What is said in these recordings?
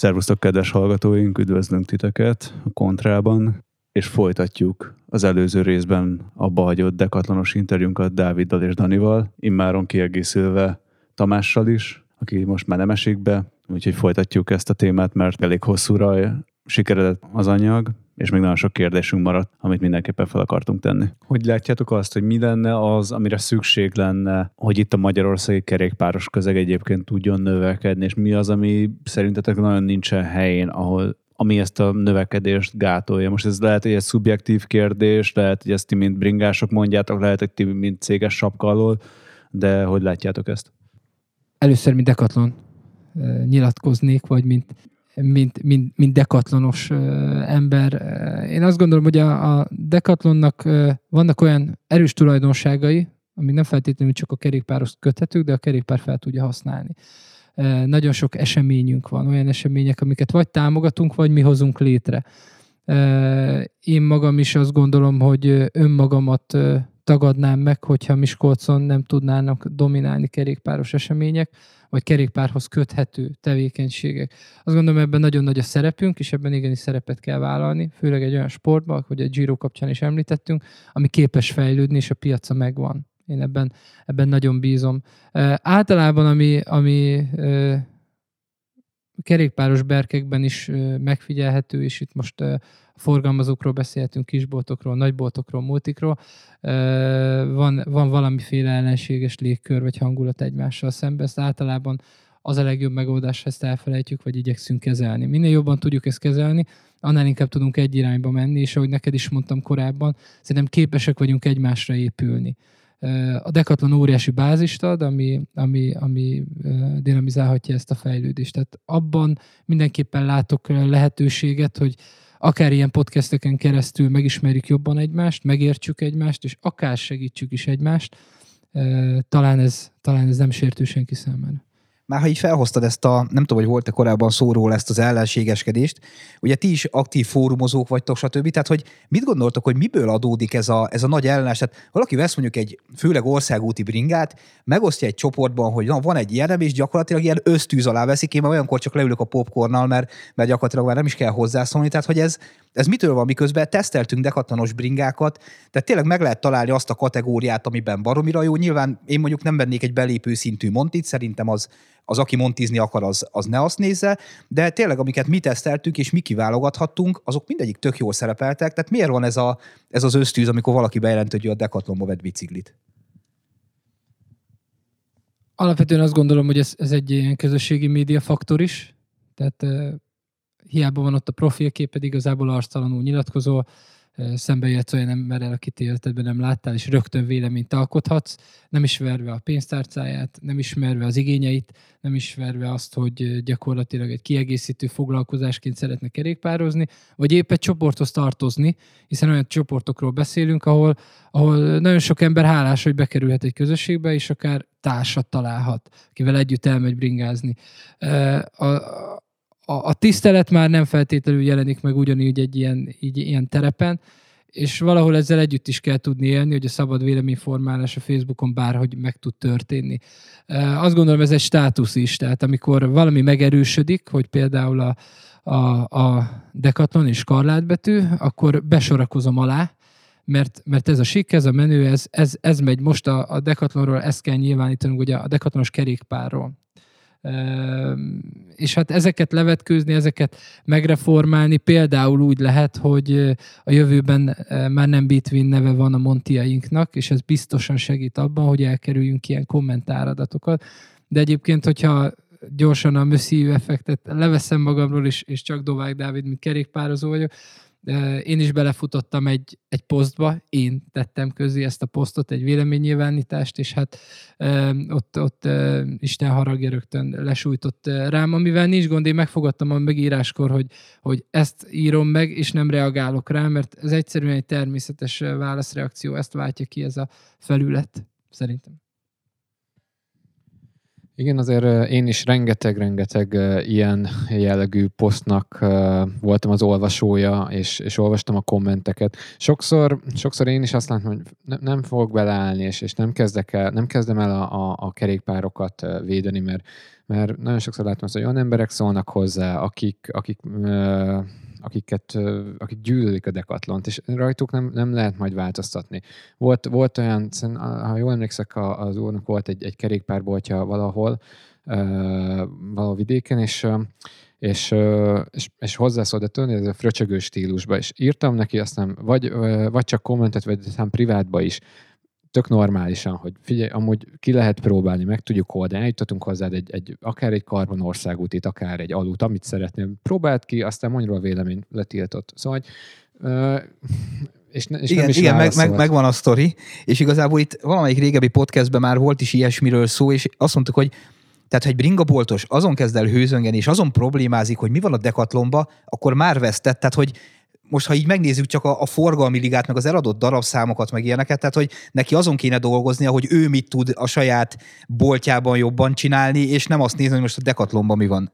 Szervusztok, kedves hallgatóink, üdvözlünk titeket a Kontrában, és folytatjuk az előző részben abba hagyott dekatlanos interjúnkat Dáviddal és Danival, immáron kiegészülve Tamással is, aki most már nem esik be, úgyhogy folytatjuk ezt a témát, mert elég hosszúra sikeredett az anyag, és még nagyon sok kérdésünk maradt, amit mindenképpen fel akartunk tenni. Hogy látjátok azt, hogy mi lenne az, amire szükség lenne, hogy itt a magyarországi kerékpáros közeg egyébként tudjon növekedni, és mi az, ami szerintetek nagyon nincsen helyén, ahol ami ezt a növekedést gátolja. Most ez lehet, hogy egy szubjektív kérdés, lehet, hogy ezt ti mint bringások mondjátok, lehet, hogy ti mint céges sapka alól, de hogy látjátok ezt? Először, mint Decathlon nyilatkoznék, vagy mint mint, mint, mint dekatlonos ember. Én azt gondolom, hogy a, a dekatlonnak vannak olyan erős tulajdonságai, amik nem feltétlenül csak a kerékpárhoz köthetők, de a kerékpár fel tudja használni. Nagyon sok eseményünk van, olyan események, amiket vagy támogatunk, vagy mi hozunk létre. Én magam is azt gondolom, hogy önmagamat tagadnám meg, hogyha Miskolcon nem tudnának dominálni kerékpáros események vagy kerékpárhoz köthető tevékenységek. Azt gondolom, ebben nagyon nagy a szerepünk, és ebben igenis szerepet kell vállalni, főleg egy olyan sportban, hogy a Giro kapcsán is említettünk, ami képes fejlődni, és a piaca megvan. Én ebben, ebben nagyon bízom. Általában, ami, ami kerékpáros berkekben is megfigyelhető, és itt most forgalmazókról beszélhetünk, kisboltokról, nagyboltokról, multikról, van, van valamiféle ellenséges légkör vagy hangulat egymással szemben. Ezt általában az a legjobb megoldás, ha ezt elfelejtjük, vagy igyekszünk kezelni. Minél jobban tudjuk ezt kezelni, annál inkább tudunk egy irányba menni, és ahogy neked is mondtam korábban, szerintem képesek vagyunk egymásra épülni. A Decathlon óriási bázist ad, ami, ami, ami dinamizálhatja ezt a fejlődést. Tehát abban mindenképpen látok lehetőséget, hogy akár ilyen podcasteken keresztül megismerjük jobban egymást, megértsük egymást, és akár segítsük is egymást, talán ez, talán ez nem sértő senki számára már ha így felhoztad ezt a, nem tudom, hogy volt-e korábban szóról ezt az ellenségeskedést, ugye ti is aktív fórumozók vagytok, stb. Tehát, hogy mit gondoltok, hogy miből adódik ez a, ez a nagy ellenes? Tehát valaki vesz mondjuk egy főleg országúti bringát, megosztja egy csoportban, hogy na, van egy ilyen, és gyakorlatilag ilyen ösztűz alá veszik, én már olyankor csak leülök a popcornnal, mert, mert gyakorlatilag már nem is kell hozzászólni. Tehát, hogy ez, ez mitől van, miközben teszteltünk dekatlanos bringákat, tehát tényleg meg lehet találni azt a kategóriát, amiben baromira jó. Nyilván én mondjuk nem vennék egy belépő szintű montit, szerintem az, az aki montizni akar, az, az ne azt nézze, de tényleg amiket mi teszteltünk és mi kiválogathattunk, azok mindegyik tök jól szerepeltek, tehát miért van ez, a, ez az ösztűz, amikor valaki bejelent, hogy a Decathlonba vett biciklit? Alapvetően azt gondolom, hogy ez, ez egy ilyen közösségi média faktor is, tehát hiába van ott a profilképed, igazából arctalanul nyilatkozol, szembe jöhetsz olyan emberrel, akit életedben nem láttál, és rögtön véleményt alkothatsz, nem ismerve a pénztárcáját, nem ismerve az igényeit, nem ismerve azt, hogy gyakorlatilag egy kiegészítő foglalkozásként szeretne kerékpározni, vagy épp egy csoporthoz tartozni, hiszen olyan csoportokról beszélünk, ahol, ahol nagyon sok ember hálás, hogy bekerülhet egy közösségbe, és akár társat találhat, akivel együtt elmegy bringázni. A, a, a tisztelet már nem feltétlenül jelenik meg ugyanígy egy ilyen, így, ilyen terepen, és valahol ezzel együtt is kell tudni élni, hogy a szabad véleményformálás a Facebookon bárhogy meg tud történni. Azt gondolom, ez egy státusz is, tehát amikor valami megerősödik, hogy például a, a, a Decathlon és karlátbetű, akkor besorakozom alá, mert, mert ez a sik, ez a menő, ez, ez, ez megy most a, a Decathlonról, ezt kell nyilvánítanunk, ugye a Decathlonos kerékpárról és hát ezeket levetkőzni, ezeket megreformálni például úgy lehet, hogy a jövőben már nem Bitwin neve van a montiainknak, és ez biztosan segít abban, hogy elkerüljünk ilyen kommentáradatokat. De egyébként, hogyha gyorsan a Mössziu effektet leveszem magamról, és, és csak Dovák Dávid, mint kerékpározó vagyok, én is belefutottam egy, egy posztba, én tettem közé ezt a posztot, egy véleménynyilvánítást, és hát ott, ott Isten haragja rögtön lesújtott rám, amivel nincs gond, én megfogadtam a megíráskor, hogy, hogy ezt írom meg, és nem reagálok rá, mert ez egyszerűen egy természetes válaszreakció, ezt váltja ki ez a felület, szerintem. Igen, azért én is rengeteg-rengeteg ilyen jellegű posztnak voltam az olvasója, és, és olvastam a kommenteket. Sokszor, sokszor én is azt látom, hogy ne, nem fogok beleállni, és, és nem, kezdek el, nem kezdem el a, a, a kerékpárokat védeni, mert, mert nagyon sokszor látom azt, hogy olyan emberek szólnak hozzá, akik, akik akiket, akik gyűlölik a dekatlont, és rajtuk nem, nem lehet majd változtatni. Volt, volt olyan, ha jól emlékszek, az úrnak volt egy, egy kerékpárboltja valahol, valahol vidéken, és és, és, és hozzászólt, de tudni, ez a fröcsögő stílusba, és írtam neki aztán, vagy, vagy csak kommentet, vagy aztán privátba is, tök normálisan, hogy figyelj, amúgy ki lehet próbálni, meg tudjuk oldani, eljutatunk hozzád egy, egy, akár egy karbon országútit, akár egy alut, amit szeretnél. Próbáld ki, aztán mondj róla vélemény, letiltott. Szóval, hogy uh, és, ne, és igen, nem is igen meg, meg, megvan a sztori, és igazából itt valamelyik régebbi podcastben már volt is ilyesmiről szó, és azt mondtuk, hogy tehát, ha egy bringaboltos azon kezd el hőzöngeni, és azon problémázik, hogy mi van a dekatlomba, akkor már vesztett. Tehát, hogy most ha így megnézzük csak a, a forgalmi ligát, meg az eladott darabszámokat, meg ilyeneket, tehát hogy neki azon kéne dolgoznia, hogy ő mit tud a saját boltjában jobban csinálni, és nem azt nézni, hogy most a dekatlomban mi van.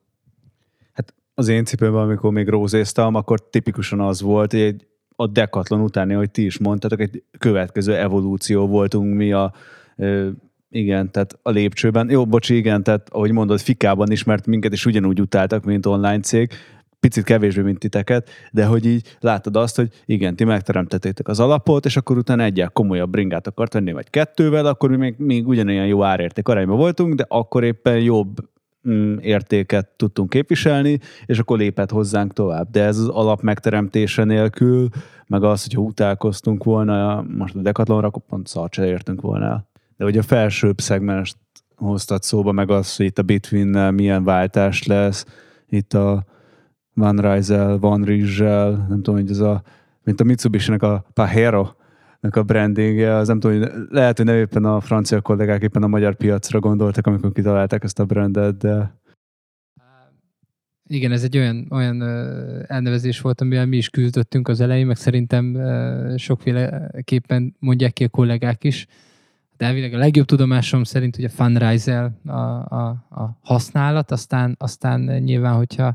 Hát az én cipőmben, amikor még rózéztam, akkor tipikusan az volt, hogy egy, a dekatlon utáni, hogy ti is mondtatok, egy következő evolúció voltunk mi a igen, tehát a lépcsőben. Jó, bocsi, igen, tehát ahogy mondod, Fikában is, mert minket is ugyanúgy utáltak, mint online cég, picit kevésbé, mint titeket, de hogy így látod azt, hogy igen, ti megteremtettétek az alapot, és akkor utána egyel komolyabb bringát akart venni, vagy kettővel, akkor még, még ugyanilyen jó árérték arányban voltunk, de akkor éppen jobb mm, értéket tudtunk képviselni, és akkor lépett hozzánk tovább. De ez az alap megteremtése nélkül, meg az, hogyha utálkoztunk volna, most a Decathlonra, akkor pont szart se értünk volna el. De hogy a felsőbb szegmest hoztad szóba, meg az, hogy itt a Bitwin milyen váltás lesz, itt a van Rysel, Van Rizsel, nem tudom, hogy ez a, mint a Mitsubishi-nek a Pajero, a brandingje, az nem tudom, hogy lehet, hogy nem éppen a francia kollégák éppen a magyar piacra gondoltak, amikor kitalálták ezt a brandet, de... Igen, ez egy olyan, olyan elnevezés volt, amivel mi is küzdöttünk az elején, meg szerintem sokféleképpen mondják ki a kollégák is. De elvileg a legjobb tudomásom szerint, a fundraiser a, a, a használat, aztán, aztán nyilván, hogyha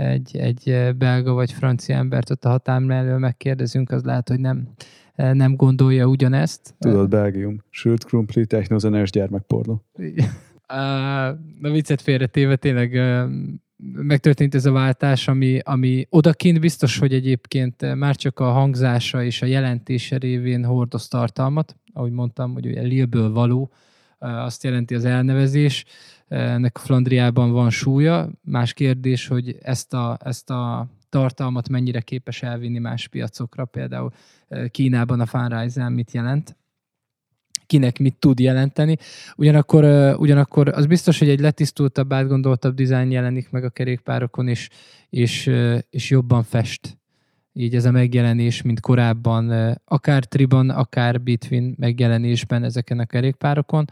egy, egy belga vagy francia embert ott a határ elől megkérdezünk, az lehet, hogy nem, nem gondolja ugyanezt. Tudod, Belgium. Sült krumpli, technozeners gyermekpornó. Na viccet félretéve tényleg megtörtént ez a váltás, ami, ami odakint biztos, hogy egyébként már csak a hangzása és a jelentése révén hordoz tartalmat, ahogy mondtam, hogy ugye Lille-ből való, azt jelenti az elnevezés, ennek Flandriában van súlya. Más kérdés, hogy ezt a, ezt a tartalmat mennyire képes elvinni más piacokra, például Kínában a Funrise mit jelent kinek mit tud jelenteni. Ugyanakkor, ugyanakkor az biztos, hogy egy letisztultabb, átgondoltabb dizájn jelenik meg a kerékpárokon, és, és, és jobban fest így ez a megjelenés, mint korábban, akár Triban, akár Bitwin megjelenésben ezeken a kerékpárokon.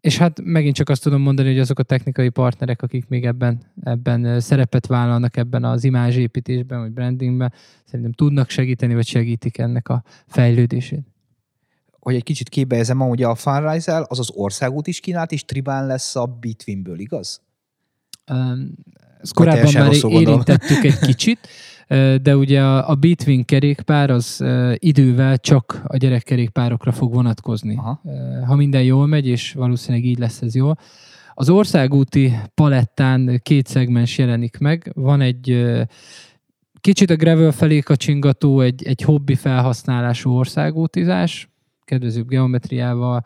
És hát megint csak azt tudom mondani, hogy azok a technikai partnerek, akik még ebben, ebben szerepet vállalnak ebben az imázsépítésben, vagy brandingben, szerintem tudnak segíteni, vagy segítik ennek a fejlődését. Hogy egy kicsit képbe ugye a Funrise az az országút is kínált, és Tribán lesz a Bitwinből, igaz? Um, ezt korábban már érintettük egy kicsit, de ugye a, a Bitwin kerékpár az idővel csak a gyerekkerékpárokra fog vonatkozni. Aha. Ha minden jól megy, és valószínűleg így lesz ez jó. Az országúti palettán két szegmens jelenik meg. Van egy kicsit a gravel felé kacsingató, egy, egy hobbi felhasználású országútizás, kedvezőbb geometriával,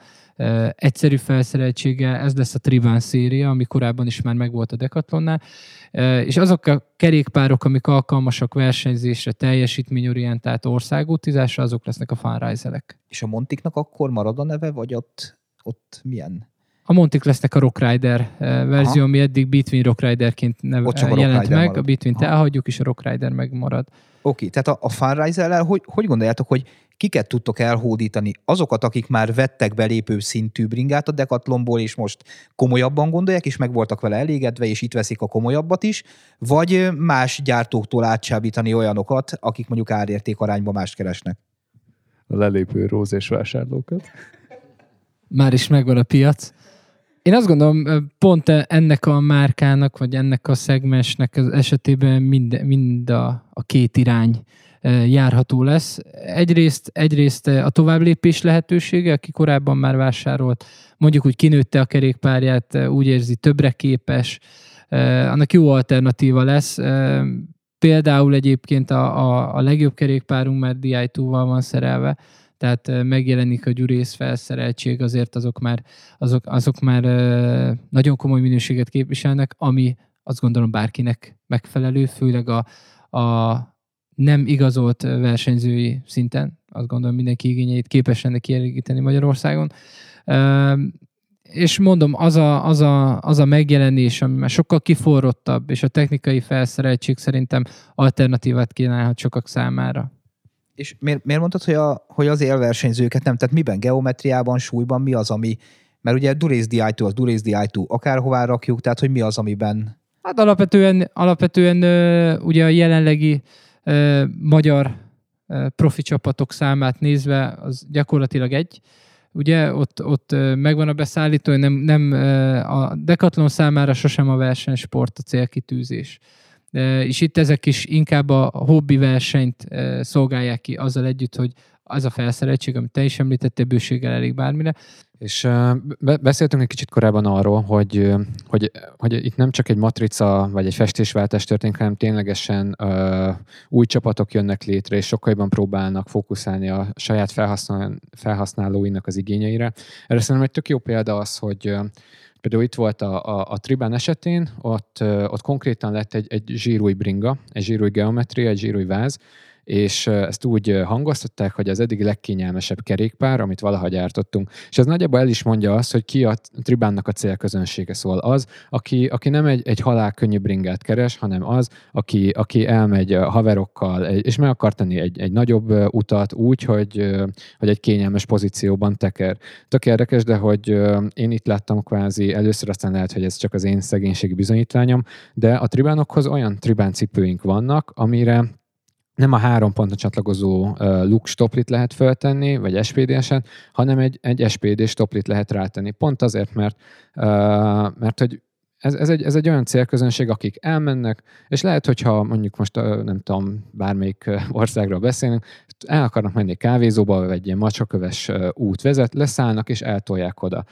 egyszerű felszereltsége, ez lesz a Trivan széria, ami korábban is már megvolt a Decathlonnál, és azok a kerékpárok, amik alkalmasak versenyzésre, teljesítményorientált országútizásra, azok lesznek a Funrise-elek. És a Montiknak akkor marad a neve, vagy ott, ott milyen? A Montik lesznek a Rockrider verzió, Aha. ami eddig Between Rockriderként neve, jelent Rock meg, marad. a Between elhagyjuk, és a Rockrider megmarad. Oké, okay, tehát a, a Funrise-el hogy, hogy gondoljátok, hogy kiket tudtok elhódítani? Azokat, akik már vettek belépő szintű bringát a Decathlonból, és most komolyabban gondolják, és meg voltak vele elégedve, és itt veszik a komolyabbat is, vagy más gyártóktól átsábítani olyanokat, akik mondjuk árérték arányban mást keresnek? A lelépő róz és vásárlókat. Már is megvan a piac. Én azt gondolom, pont ennek a márkának, vagy ennek a szegmensnek az esetében mind, mind a, a két irány járható lesz. Egyrészt, egyrészt a továbblépés lehetősége, aki korábban már vásárolt, mondjuk úgy kinőtte a kerékpárját, úgy érzi, többre képes, annak jó alternatíva lesz. Például egyébként a, a, a legjobb kerékpárunk már Di2-val van szerelve, tehát megjelenik a gyurész felszereltség, azért azok már, azok, azok már nagyon komoly minőséget képviselnek, ami azt gondolom bárkinek megfelelő, főleg a, a nem igazolt versenyzői szinten. Azt gondolom mindenki igényeit képes lenne kielégíteni Magyarországon. És mondom, az a, az, a, az a megjelenés, ami már sokkal kiforrottabb, és a technikai felszereltség szerintem alternatívát kínálhat sokak számára. És miért, miért mondtad, hogy, a, hogy az élversenyzőket nem? Tehát miben? Geometriában, súlyban mi az, ami... Mert ugye Durace Di2 az Durace Di2, akárhová rakjuk, tehát hogy mi az, amiben... Hát alapvetően, alapvetően ugye a jelenlegi magyar profi csapatok számát nézve, az gyakorlatilag egy. Ugye ott, ott megvan a beszállító, nem, nem a Decathlon számára sosem a versenysport a célkitűzés. És itt ezek is inkább a hobbi versenyt szolgálják ki azzal együtt, hogy az a felszereltség, amit te is említettél, bőséggel elég bármire. És beszéltünk egy kicsit korábban arról, hogy, hogy, hogy itt nem csak egy matrica vagy egy festésváltás történik, hanem ténylegesen uh, új csapatok jönnek létre, és sokkal jobban próbálnak fókuszálni a saját felhasznál, felhasználóinak az igényeire. Erre szerintem egy tök jó példa az, hogy Például itt volt a, a, a Tribán esetén, ott, ott konkrétan lett egy, egy zsírúj bringa, egy zsírúj geometria, egy zsírúj váz, és ezt úgy hangoztatták, hogy az eddig legkényelmesebb kerékpár, amit valaha gyártottunk. És ez nagyjából el is mondja azt, hogy ki a tribánnak a célközönsége szól. Az, aki, aki nem egy, egy halál bringát keres, hanem az, aki, aki elmegy a haverokkal, és meg akar tenni egy, egy nagyobb utat úgy, hogy, hogy egy kényelmes pozícióban teker. Tök érdekes, de hogy én itt láttam kvázi először, aztán lehet, hogy ez csak az én szegénységi bizonyítványom, de a tribánokhoz olyan tribán cipőink vannak, amire nem a három ponton csatlakozó uh, look stoplit lehet föltenni, vagy SPD-sen, hanem egy, egy SPD stoplit lehet rátenni. Pont azért, mert, uh, mert hogy ez, ez, egy, ez egy olyan célközönség, akik elmennek, és lehet, hogyha mondjuk most nem tudom, bármelyik országról beszélünk, el akarnak menni kávézóba, vagy egy ilyen macsaköves út vezet, leszállnak és eltolják oda.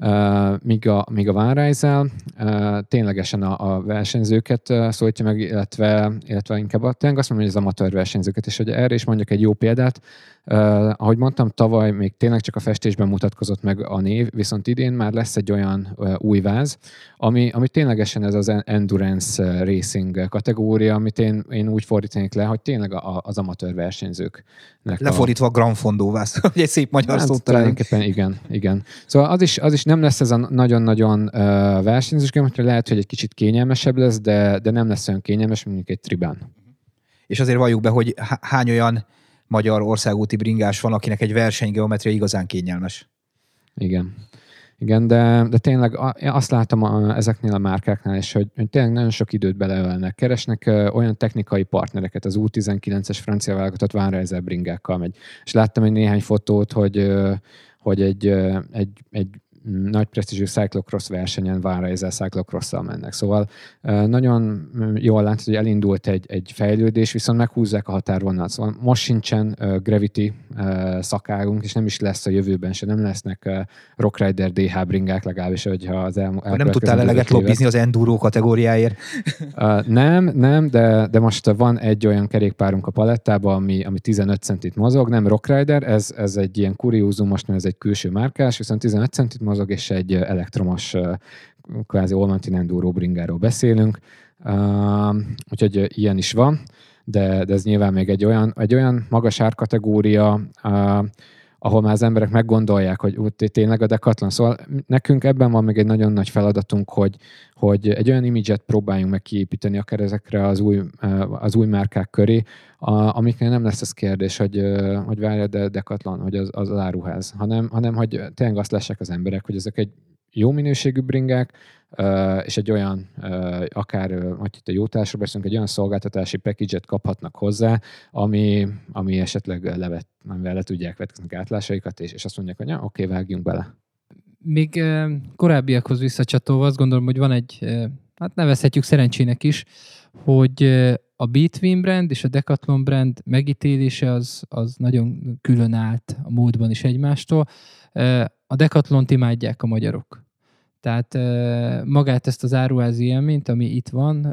Uh, míg a, míg a Vánrájzel uh, ténylegesen a, a versenyzőket uh, szólítja meg, illetve, illetve inkább a, tényleg azt mondom, hogy az amatőr versenyzőket, és hogy erre is mondjak egy jó példát, ahogy mondtam, tavaly még tényleg csak a festésben mutatkozott meg a név, viszont idén már lesz egy olyan új váz, ami, ami ténylegesen ez az endurance racing kategória, amit én, én úgy fordítanék le, hogy tényleg a, az amatőr versenyzők. Lefordítva a Grand Fondo váz, hogy egy szép magyar hát, szót Tulajdonképpen igen, igen. Szóval az is, az is nem lesz ez a nagyon-nagyon uh, versenyzős geometria, lehet, hogy egy kicsit kényelmesebb lesz, de, de nem lesz olyan kényelmes, mint mondjuk egy tribán. És azért valljuk be, hogy hány olyan magyar országúti bringás van, akinek egy versenygeometria igazán kényelmes. Igen. Igen, de, de tényleg azt látom a, ezeknél a márkáknál is, hogy, hogy tényleg nagyon sok időt beleölnek. Keresnek uh, olyan technikai partnereket, az U19-es francia válogatott Van bringákkal megy. És láttam egy néhány fotót, hogy, uh, hogy egy, uh, egy, egy nagy presztízsű cyclocross versenyen ezzel cyclocross mennek. Szóval nagyon jól látod, hogy elindult egy, egy fejlődés, viszont meghúzzák a határvonalat. Szóval most sincsen Gravity szakágunk, és nem is lesz a jövőben se, nem lesznek Rock Rider DH bringák legalábbis, hogyha az el, Nem tudtál eleget lobbizni az enduro kategóriáért? nem, nem, de, de most van egy olyan kerékpárunk a palettában, ami, ami 15 centit mozog, nem Rock Rider, ez, ez egy ilyen kuriózum, most ez egy külső márkás, viszont 15 centit mozog, mozog, és egy elektromos kvázi All Enduro bringáról beszélünk. Uh, úgyhogy ilyen is van, de, de ez nyilván még egy olyan, egy olyan magas árkategória, uh, ahol már az emberek meggondolják, hogy út, tényleg a Decathlon. Szóval nekünk ebben van még egy nagyon nagy feladatunk, hogy, hogy egy olyan imidzset próbáljunk meg kiépíteni akár ezekre az új, az új márkák köré, amiknél nem lesz az kérdés, hogy, hogy várja, de Decathlon, hogy az, az áruház, hanem, hanem hogy tényleg azt lessek az emberek, hogy ezek egy jó minőségű bringák, és egy olyan, akár, hogy itt a jó társról beszélünk, egy olyan szolgáltatási package kaphatnak hozzá, ami, ami esetleg levet, amivel le tudják vetkezni átlásaikat, és, és azt mondják, hogy ja, oké, vágjunk bele. még korábbiakhoz visszacsatolva azt gondolom, hogy van egy, hát nevezhetjük szerencsének is, hogy a Between brand és a Decathlon brand megítélése az, az nagyon külön állt a módban is egymástól. A decathlon imádják a magyarok. Tehát magát ezt az áruházi élményt, ami itt van,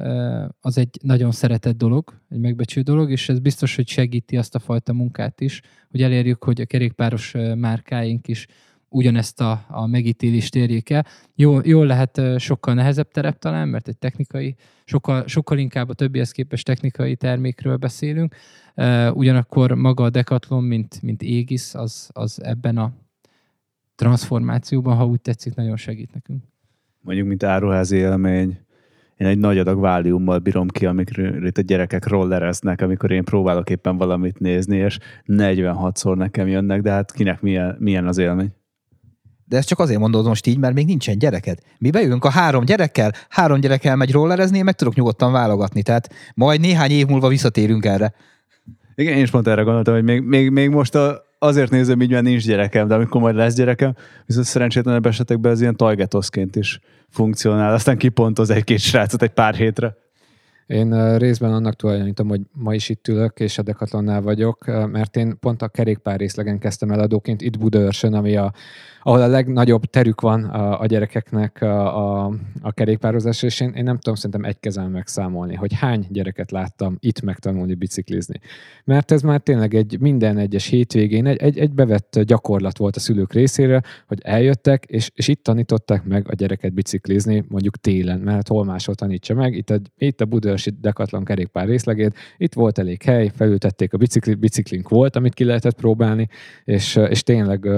az egy nagyon szeretett dolog, egy megbecsült dolog, és ez biztos, hogy segíti azt a fajta munkát is, hogy elérjük, hogy a kerékpáros márkáink is ugyanezt a, a megítélést érjék el. Jól, jól lehet sokkal nehezebb terep talán, mert egy technikai, sokkal, sokkal inkább a többihez képest technikai termékről beszélünk. Ugyanakkor maga a Decathlon, mint, mint égis, az, az ebben a transformációban, ha úgy tetszik, nagyon segít nekünk. Mondjuk, mint áruházi élmény, én egy nagy adag váliummal bírom ki, amikor itt a gyerekek rollereznek, amikor én próbálok éppen valamit nézni, és 46-szor nekem jönnek, de hát kinek milyen, milyen az élmény? De ezt csak azért mondod most így, mert még nincsen gyereked. Mi beülünk a három gyerekkel, három gyerekkel megy rollerezni, én meg tudok nyugodtan válogatni. Tehát majd néhány év múlva visszatérünk erre. Igen, én is pont erre gondoltam, hogy még, még, még most a, azért nézem így, mert nincs gyerekem, de amikor majd lesz gyerekem, viszont szerencsétlenebb esetekben ez ilyen tajgetoszként is funkcionál. Aztán kipontoz egy-két srácot egy pár hétre. Én részben annak tulajdonítom, hogy ma is itt ülök, és a Decathlonnál vagyok, mert én pont a kerékpár részlegen kezdtem eladóként itt Budaörsön, ami a ahol a legnagyobb terük van a, a gyerekeknek a, a, a kerékpározás, és én, én nem tudom szerintem egy kezem megszámolni, hogy hány gyereket láttam itt megtanulni biciklizni. Mert ez már tényleg egy minden egyes hétvégén egy, egy, egy bevett gyakorlat volt a szülők részéről, hogy eljöttek, és, és itt tanították meg a gyereket biciklizni, mondjuk télen, mert hol máshol tanítsa meg. Itt a, itt a Budaörsi Decathlon kerékpár részlegét, itt volt elég hely, felültették a bicikli, biciklink volt, amit ki lehetett próbálni, és, és tényleg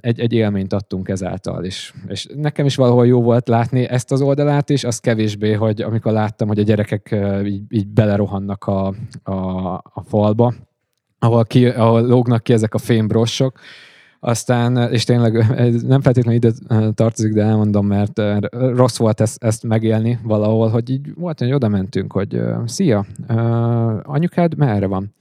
egy, egy élményt adtunk ezáltal is. És nekem is valahol jó volt látni ezt az oldalát is, az kevésbé, hogy amikor láttam, hogy a gyerekek így, így belerohannak a, a, a falba, ahol, ki, ahol lógnak ki ezek a fémbrossok, aztán, és tényleg nem feltétlenül ide tartozik, de elmondom, mert rossz volt ezt, ezt megélni valahol, hogy így volt, hogy oda mentünk, hogy szia, anyukád merre van?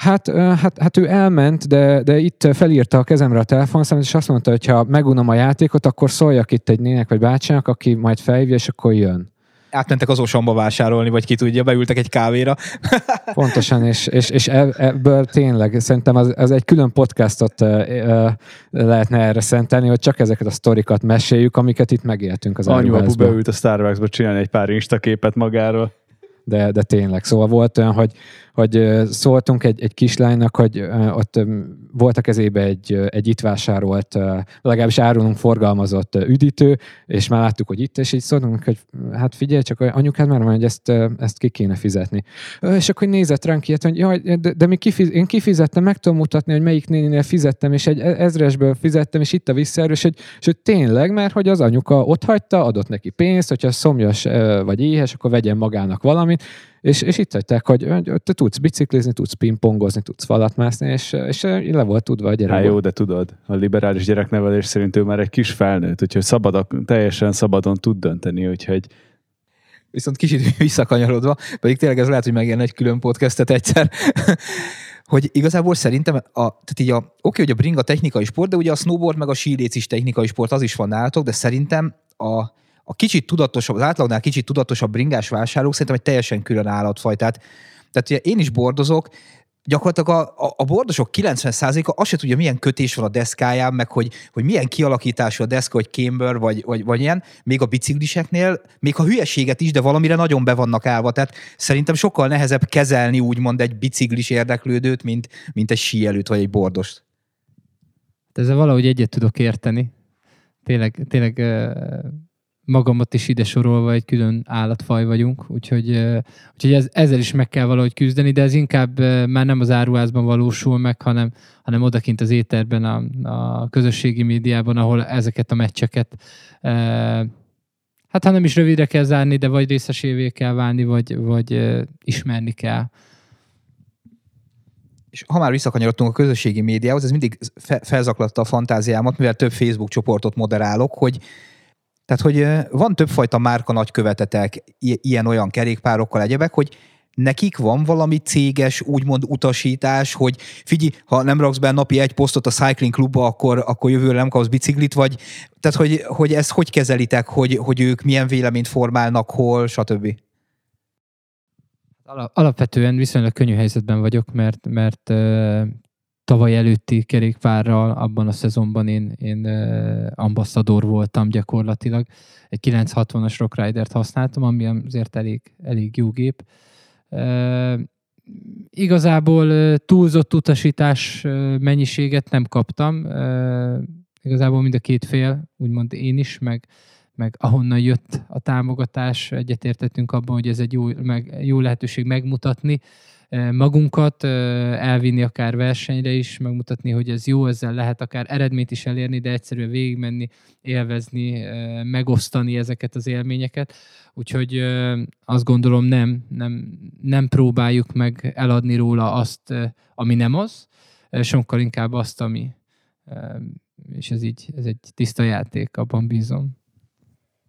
Hát, hát, hát ő elment, de, de itt felírta a kezemre a telefonszámot, és azt mondta, hogy ha megunom a játékot, akkor szóljak itt egy nének vagy bácsának, aki majd felhívja, és akkor jön átmentek az Osamba vásárolni, vagy ki tudja, beültek egy kávéra. Pontosan, és, és, és ebből tényleg szerintem az, az egy külön podcastot lehetne erre szentelni, hogy csak ezeket a sztorikat meséljük, amiket itt megéltünk az Anyu apu beült a Starbucksba csinálni egy pár instaképet magáról. De, de tényleg, szóval volt olyan, hogy hogy szóltunk egy, egy kislánynak, hogy ott volt a kezébe egy, egy itt vásárolt, legalábbis árulunk forgalmazott üdítő, és már láttuk, hogy itt, és így szóltunk, hogy hát figyelj, csak anyukád már mondja, hogy ezt, ezt ki kéne fizetni. És akkor nézett ránk ilyet, hogy jaj, de, de mi kifiz, én kifizettem, meg tudom mutatni, hogy melyik néninél fizettem, és egy e, ezresből fizettem, és itt a visszaerő, és hogy, és hogy tényleg, mert hogy az anyuka ott hagyta, adott neki pénzt, hogyha szomjas vagy éhes, akkor vegyen magának valamit, és, és itt hagyták, hogy te tudsz biciklizni, tudsz pingpongozni, tudsz falat mászni, és, és le volt tudva a gyerek. Hát jó, de tudod, a liberális gyereknevelés szerint ő már egy kis felnőtt, úgyhogy szabad, teljesen szabadon tud dönteni, úgyhogy Viszont kicsit visszakanyarodva, pedig tényleg ez lehet, hogy megjelen egy külön podcastet egyszer, hogy igazából szerintem, a, tehát így a, oké, hogy a bringa technikai sport, de ugye a snowboard meg a síléc is technikai sport, az is van nálatok, de szerintem a, a kicsit tudatosabb, az átlagnál kicsit tudatosabb bringás vásárlók szerintem egy teljesen külön állatfaj. Tehát, ugye én is bordozok, gyakorlatilag a, a, a bordosok 90%-a azt se tudja, milyen kötés van a deszkáján, meg hogy, hogy milyen kialakítású a deszka, hogy camber, vagy, vagy, vagy ilyen, még a bicikliseknél, még a hülyeséget is, de valamire nagyon be vannak állva. Tehát szerintem sokkal nehezebb kezelni úgymond egy biciklis érdeklődőt, mint, mint egy síelőt, vagy egy bordost. Ezzel valahogy egyet tudok érteni. Tényleg, tényleg magamat is ide sorolva egy külön állatfaj vagyunk, úgyhogy, úgyhogy ez, ezzel is meg kell valahogy küzdeni, de ez inkább már nem az áruházban valósul meg, hanem, hanem odakint az éterben, a, a közösségi médiában, ahol ezeket a meccseket hát ha nem is rövidre kell zárni, de vagy részesévé kell válni, vagy, vagy ismerni kell. És ha már visszakanyarodtunk a közösségi médiához, ez mindig felzaklatta a fantáziámat, mivel több Facebook csoportot moderálok, hogy tehát, hogy van többfajta márka nagykövetetek, ilyen-olyan kerékpárokkal egyebek, hogy nekik van valami céges, úgymond utasítás, hogy figyelj, ha nem raksz be napi egy posztot a cycling klubba, akkor, akkor jövőre nem kapsz biciklit, vagy tehát, hogy, hogy ezt hogy kezelitek, hogy, hogy ők milyen véleményt formálnak, hol, stb. Alapvetően viszonylag könnyű helyzetben vagyok, mert, mert tavaly előtti kerékpárral abban a szezonban én, én ambasszador voltam gyakorlatilag. Egy 960-as Rock Rider-t használtam, ami azért elég, elég jó gép. Igazából túlzott utasítás mennyiséget nem kaptam. Igazából mind a két fél, úgymond én is, meg, meg ahonnan jött a támogatás, egyetértettünk abban, hogy ez egy jó, meg, jó lehetőség megmutatni, magunkat, elvinni akár versenyre is, megmutatni, hogy ez jó, ezzel lehet akár eredményt is elérni, de egyszerűen végigmenni, élvezni, megosztani ezeket az élményeket. Úgyhogy azt gondolom nem, nem, nem próbáljuk meg eladni róla azt, ami nem az, sokkal inkább azt, ami és ez így, ez egy tiszta játék, abban bízom.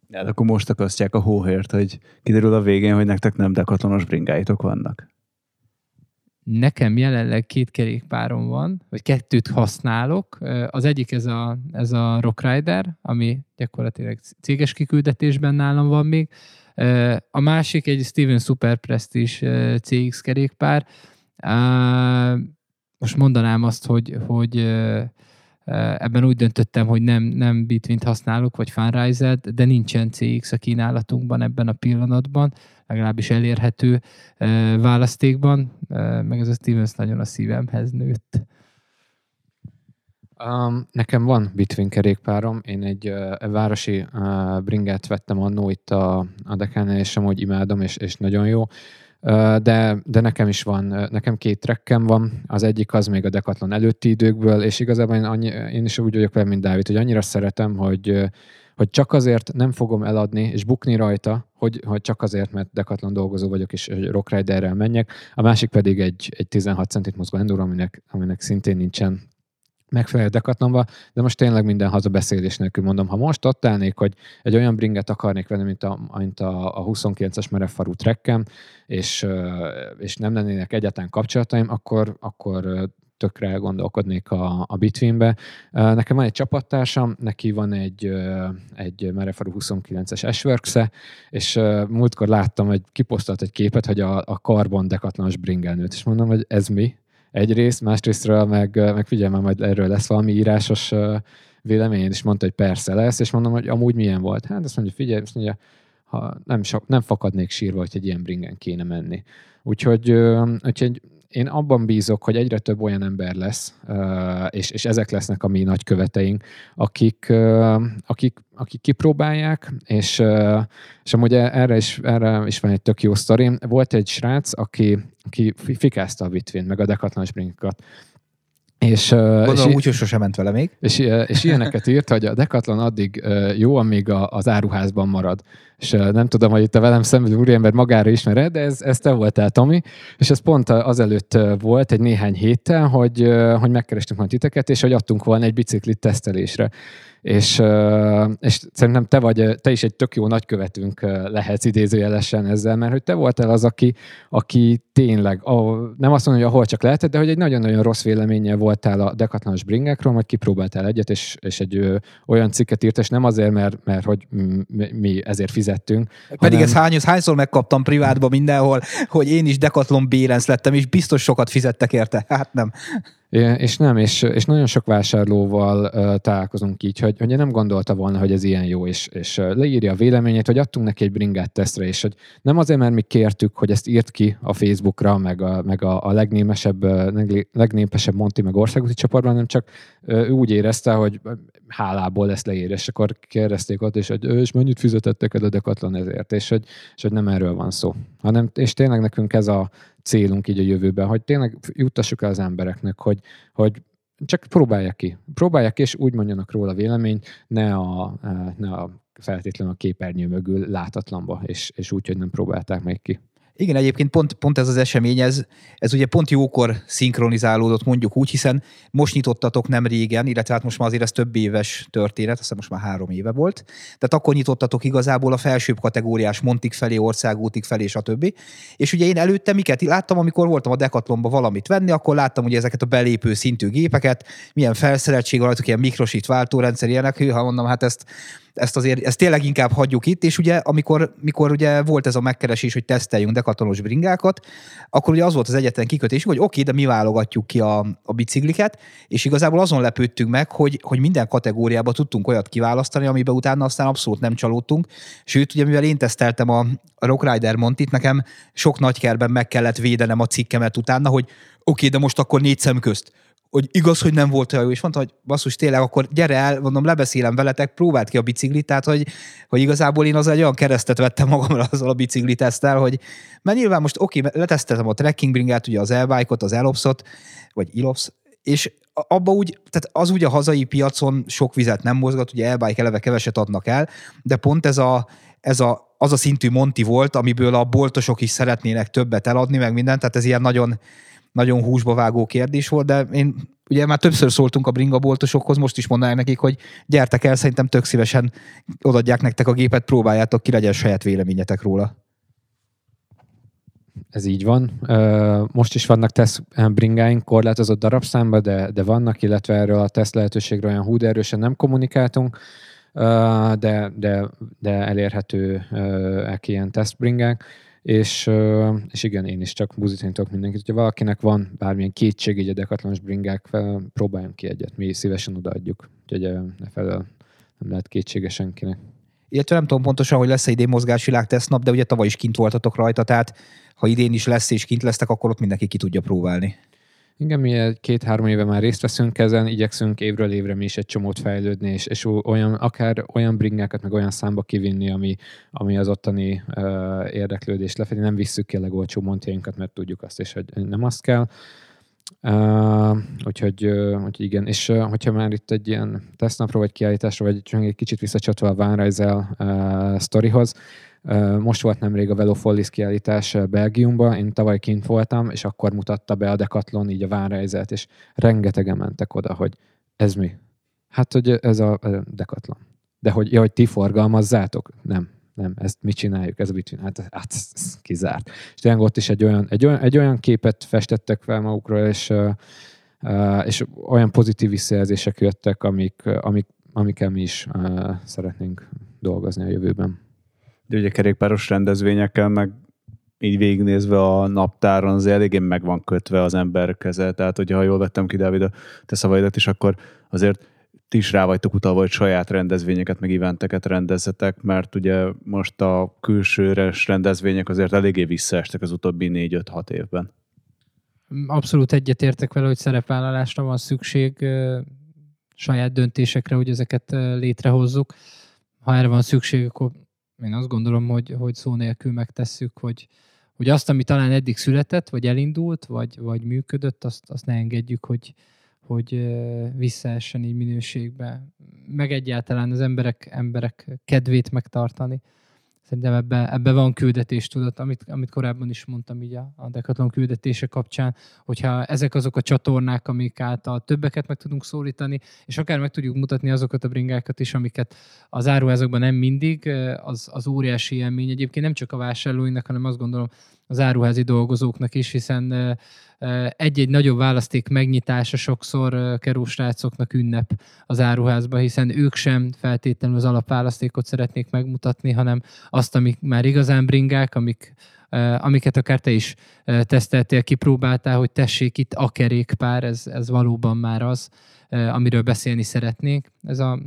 Ja, akkor most akasztják a hóhért, hogy kiderül a végén, hogy nektek nem dekatonos bringáitok vannak. Nekem jelenleg két kerékpárom van, vagy kettőt használok. Az egyik ez a, ez a Rock Rider, ami gyakorlatilag céges kiküldetésben nálam van még. A másik egy Steven Super Prestige CX kerékpár. Most mondanám azt, hogy, hogy ebben úgy döntöttem, hogy nem, nem Bitwint használok, vagy funrise de nincsen CX a kínálatunkban ebben a pillanatban legalábbis elérhető választékban, meg ez a Stevens nagyon a szívemhez nőtt. Um, nekem van Bitwin kerékpárom, én egy uh, városi uh, bringát vettem annó itt a, a dekánál, és amúgy imádom, és, és nagyon jó. De, de nekem is van, nekem két trekkem van, az egyik az még a Decathlon előtti időkből, és igazából én, annyi, én is úgy vagyok vele, mint Dávid, hogy annyira szeretem, hogy hogy csak azért nem fogom eladni és bukni rajta, hogy, hogy csak azért, mert Decathlon dolgozó vagyok, és hogy Rock Riderrel menjek. A másik pedig egy, egy 16 centit mozgó enduro, aminek, aminek szintén nincsen megfelelő Decathlonba, de most tényleg minden hazabeszélés nélkül mondom, ha most ott állnék, hogy egy olyan bringet akarnék venni, mint a, mint a, a 29-es merevfarú trekkem, és, és nem lennének egyáltalán kapcsolataim, akkor, akkor tökre elgondolkodnék a, a Bitwinbe. Nekem van egy csapattársam, neki van egy, egy Merefaru 29-es ashworks -e, és múltkor láttam, hogy kiposztolt egy képet, hogy a, a karbon dekatlanos bringelnőt, és mondom, hogy ez mi? Egyrészt, másrésztről meg, meg figyelme, majd erről lesz valami írásos vélemény, és mondta, hogy persze lesz, és mondom, hogy amúgy milyen volt. Hát azt mondja, figyelj, azt mondja, ha nem, so, nem fakadnék sírva, hogy egy ilyen bringen kéne menni. Úgyhogy, úgyhogy én abban bízok, hogy egyre több olyan ember lesz, és, és ezek lesznek a mi nagyköveteink, akik, akik, akik kipróbálják, és, és amúgy erre is, erre is van egy tök jó sztori. Volt egy srác, aki, aki fikázta a Bitvin, meg a Decathlon springokat, és, Gondolom és, úgy, hogy sosem ment vele még. És, és ilyeneket írt, hogy a Decathlon addig jó, amíg a, az áruházban marad. És nem tudom, hogy itt a velem szemben úriember magára ismered, de ez, ez te voltál, Tomi. És ez pont azelőtt volt, egy néhány héttel, hogy, hogy megkerestünk majd titeket, és hogy adtunk volna egy biciklit tesztelésre és, és szerintem te vagy, te is egy tök jó nagykövetünk lehetsz idézőjelesen ezzel, mert hogy te voltál az, aki, aki tényleg, ahol, nem azt mondom, hogy ahol csak lehetett, de hogy egy nagyon-nagyon rossz véleménnyel voltál a dekatlanos bringekről, hogy kipróbáltál egyet, és, és egy ö, olyan cikket írt, és nem azért, mert, mert hogy mi ezért fizettünk. Pedig hanem... ez hány, hányszor megkaptam privátban mindenhol, hogy én is dekatlon bélenc lettem, és biztos sokat fizettek érte. Hát nem. És nem, és, és nagyon sok vásárlóval uh, találkozunk így, hogy, hogy nem gondolta volna, hogy ez ilyen jó, és, és leírja a véleményét, hogy adtunk neki egy bringát tesztre, és hogy nem azért, mert mi kértük, hogy ezt írt ki a Facebookra, meg a, meg a, a legnépesebb, legnépesebb Monti meg országúti csoportban, hanem csak ő úgy érezte, hogy hálából ezt leírja, és akkor kérdezték ott, és hogy és mennyit fizetettek el a Decathlon ezért, és hogy, és hogy nem erről van szó. Hanem, és tényleg nekünk ez a célunk így a jövőben, hogy tényleg juttassuk el az embereknek, hogy, hogy csak próbálják ki. Próbálják ki, és úgy mondjanak róla véleményt, ne a, ne a feltétlenül a képernyő mögül látatlanba, és, és úgy, hogy nem próbálták meg ki. Igen, egyébként pont, pont ez az esemény, ez, ez ugye pont jókor szinkronizálódott mondjuk úgy, hiszen most nyitottatok nem régen, illetve hát most már azért ez több éves történet, azt most már három éve volt. Tehát akkor nyitottatok igazából a felsőbb kategóriás Montik felé, országútig felé, stb. És ugye én előtte miket láttam, amikor voltam a Decathlonba valamit venni, akkor láttam ugye ezeket a belépő szintű gépeket, milyen felszereltség rajtuk, ilyen mikrosít váltórendszer, ilyenek, ha mondom, hát ezt ezt azért, ezt tényleg inkább hagyjuk itt, és ugye amikor mikor ugye volt ez a megkeresés, hogy teszteljünk dekatonos bringákat, akkor ugye az volt az egyetlen kikötés, hogy oké, de mi válogatjuk ki a, a bicikliket, és igazából azon lepődtünk meg, hogy, hogy minden kategóriába tudtunk olyat kiválasztani, amiben utána aztán abszolút nem csalódtunk. Sőt, ugye mivel én teszteltem a, Rock Rider Montit, nekem sok nagykerben meg kellett védenem a cikkemet utána, hogy oké, de most akkor négy szem közt hogy igaz, hogy nem volt olyan jó, és mondta, hogy basszus, tényleg, akkor gyere el, mondom, lebeszélem veletek, próbáld ki a biciklit, tehát, hogy, hogy igazából én az egy olyan keresztet vettem magamra azzal a bicikli tesztel, hogy mert nyilván most oké, leteszteltem a trekking bringát, ugye az elbike az elopszot, vagy ilops, és abba úgy, tehát az ugye a hazai piacon sok vizet nem mozgat, ugye elbike eleve keveset adnak el, de pont ez a, ez a az a szintű Monti volt, amiből a boltosok is szeretnének többet eladni, meg mindent, tehát ez ilyen nagyon, nagyon húsba vágó kérdés volt, de én ugye már többször szóltunk a bringaboltosokhoz, most is mondanák nekik, hogy gyertek el, szerintem tök szívesen odadják nektek a gépet, próbáljátok ki, legyen saját véleményetek róla. Ez így van. Most is vannak teszt bringáink korlátozott darabszámba, de, de vannak, illetve erről a teszt lehetőségről olyan húd erősen nem kommunikáltunk, de, de, de elérhető ilyen tesztbringák. És, és igen, én is csak buzítani tudok mindenkit. Hogyha valakinek van bármilyen kétség így a dekatlanos bringák próbáljunk ki egyet, mi szívesen odaadjuk. Úgyhogy ne felel nem lehet kétsége senkinek. Illetve nem tudom pontosan, hogy lesz-e idén mozgásvilág tesztnap, de ugye tavaly is kint voltatok rajta, tehát ha idén is lesz és kint lesztek, akkor ott mindenki ki tudja próbálni. Igen, mi két-három éve már részt veszünk ezen, igyekszünk évről évre mi is egy csomót fejlődni, és, és olyan, akár olyan bringákat, meg olyan számba kivinni, ami, ami az ottani uh, érdeklődést lefedi. Nem visszük ki a legolcsó montjainkat, mert tudjuk azt is, hogy nem azt kell. Uh, úgyhogy, uh, úgyhogy igen, és uh, hogyha már itt egy ilyen tesztnapról, vagy kiállításról, vagy egy kicsit visszacsatva a Van Rijssel uh, sztorihoz, most volt nemrég a Velofollis kiállítás Belgiumban, én tavaly kint voltam, és akkor mutatta be a Decathlon így a vánrejzet, és rengetegen mentek oda, hogy ez mi? Hát, hogy ez a Decathlon. De hogy, ja, hogy ti forgalmazzátok? Nem, nem, ezt mi csináljuk, ez mit csinál? Hát, hát ez, kizárt. És tényleg ott is egy olyan, egy olyan, egy olyan képet festettek fel magukról, és, és olyan pozitív visszajelzések jöttek, amik, amik, amikkel mi is szeretnénk dolgozni a jövőben de ugye kerékpáros rendezvényekkel meg így végignézve a naptáron az eléggé meg van kötve az ember keze, tehát hogyha ha jól vettem ki, Dávid, a te szavaidat is, akkor azért ti is rá vagytok utalva, hogy saját rendezvényeket, meg eventeket rendezzetek, mert ugye most a külsőres rendezvények azért eléggé visszaestek az utóbbi négy-öt-hat évben. Abszolút egyetértek vele, hogy szerepvállalásra van szükség, saját döntésekre, hogy ezeket létrehozzuk. Ha erre van szükség, akkor én azt gondolom, hogy, hogy szó nélkül megtesszük, hogy, hogy azt, ami talán eddig született, vagy elindult, vagy, vagy működött, azt, azt ne engedjük, hogy, hogy visszaessen így minőségbe. Meg egyáltalán az emberek, emberek kedvét megtartani. Szerintem ebbe, ebbe van küldetés, tudod, amit, amit korábban is mondtam így a, a Decathlon küldetése kapcsán, hogyha ezek azok a csatornák, amik által többeket meg tudunk szólítani, és akár meg tudjuk mutatni azokat a bringákat is, amiket az áruházakban nem mindig, az, az óriási élmény. Egyébként nem csak a vásárlóinak, hanem azt gondolom az áruházi dolgozóknak is, hiszen egy-egy nagyobb választék megnyitása sokszor kerúsrácoknak ünnep az áruházba, hiszen ők sem feltétlenül az alapválasztékot szeretnék megmutatni, hanem azt, amik már igazán bringák, amik, amiket akár te is teszteltél, kipróbáltál, hogy tessék itt a kerékpár, ez, ez valóban már az, amiről beszélni szeretnék. Ez a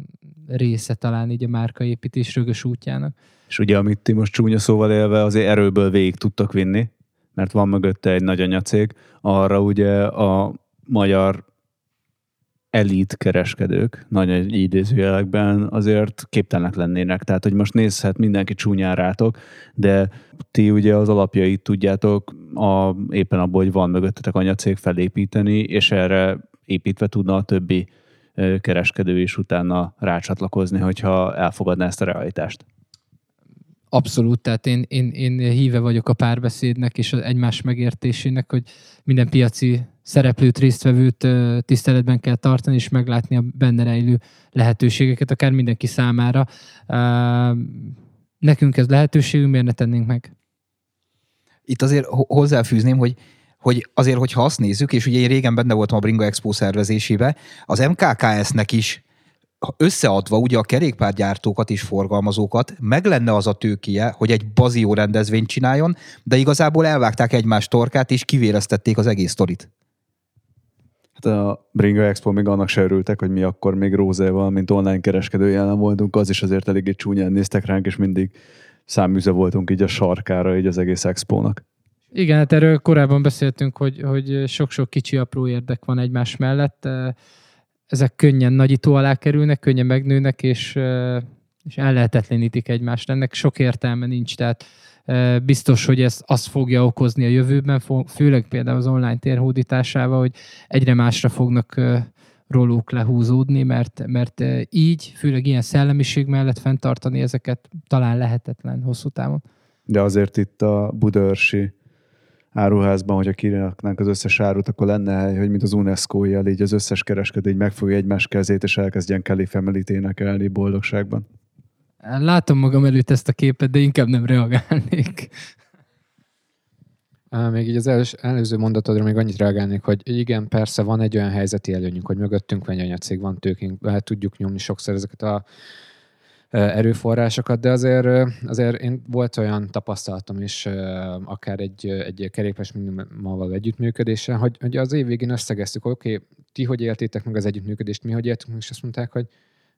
része talán így a márkaépítés rögös útjának. És ugye, amit ti most csúnya szóval élve azért erőből végig tudtak vinni, mert van mögötte egy nagy anyacég, arra ugye a magyar elit kereskedők, nagy idézőjelekben azért képtelenek lennének. Tehát, hogy most nézhet mindenki csúnyán rátok, de ti ugye az alapjait tudjátok a, éppen abból, hogy van mögöttetek anyacég felépíteni, és erre építve tudna a többi kereskedő is utána rácsatlakozni, hogyha elfogadná ezt a realitást. Abszolút, tehát én, én, én híve vagyok a párbeszédnek és az egymás megértésének, hogy minden piaci szereplőt, résztvevőt tiszteletben kell tartani, és meglátni a benne rejlő lehetőségeket, akár mindenki számára. Nekünk ez lehetőségünk, miért ne tennénk meg? Itt azért hozzáfűzném, hogy hogy azért, hogyha azt nézzük, és ugye én régen benne voltam a Bringa Expo szervezésébe, az MKKS-nek is összeadva ugye a kerékpárgyártókat és forgalmazókat, meg lenne az a tőkéje, hogy egy bazió rendezvényt csináljon, de igazából elvágták egymás torkát, és kivéreztették az egész sztorit. Hát a Bringa Expo még annak se örültek, hogy mi akkor még Rózéval, mint online kereskedő jelen voltunk, az is azért eléggé csúnyán néztek ránk, és mindig száműze voltunk így a sarkára, így az egész expónak. Igen, hát erről korábban beszéltünk, hogy, hogy sok-sok kicsi apró érdek van egymás mellett. Ezek könnyen nagyító alá kerülnek, könnyen megnőnek, és, és ellehetetlenítik egymást. Ennek sok értelme nincs, tehát biztos, hogy ez azt fogja okozni a jövőben, főleg például az online térhódításával, hogy egyre másra fognak róluk lehúzódni, mert, mert így, főleg ilyen szellemiség mellett fenntartani ezeket talán lehetetlen hosszú távon. De azért itt a Budaörsi áruházban, hogyha kiraknánk az összes árut, akkor lenne hely, hogy mint az unesco jel így az összes kereskedő így megfogja egymás kezét, és elkezdjen Kelly family énekelni boldogságban. Látom magam előtt ezt a képet, de inkább nem reagálnék. Még így az előző, előző mondatodra még annyit reagálnék, hogy igen, persze van egy olyan helyzeti előnyünk, hogy mögöttünk van egy anyacég, van tőkénk, tudjuk nyomni sokszor ezeket a erőforrásokat, de azért, azért én volt olyan tapasztalatom is, akár egy, egy kerékpás minimummal együttműködéssel, hogy, hogy az év végén összegeztük, hogy oké, okay, ti hogy éltétek meg az együttműködést, mi hogy éltünk, és azt mondták, hogy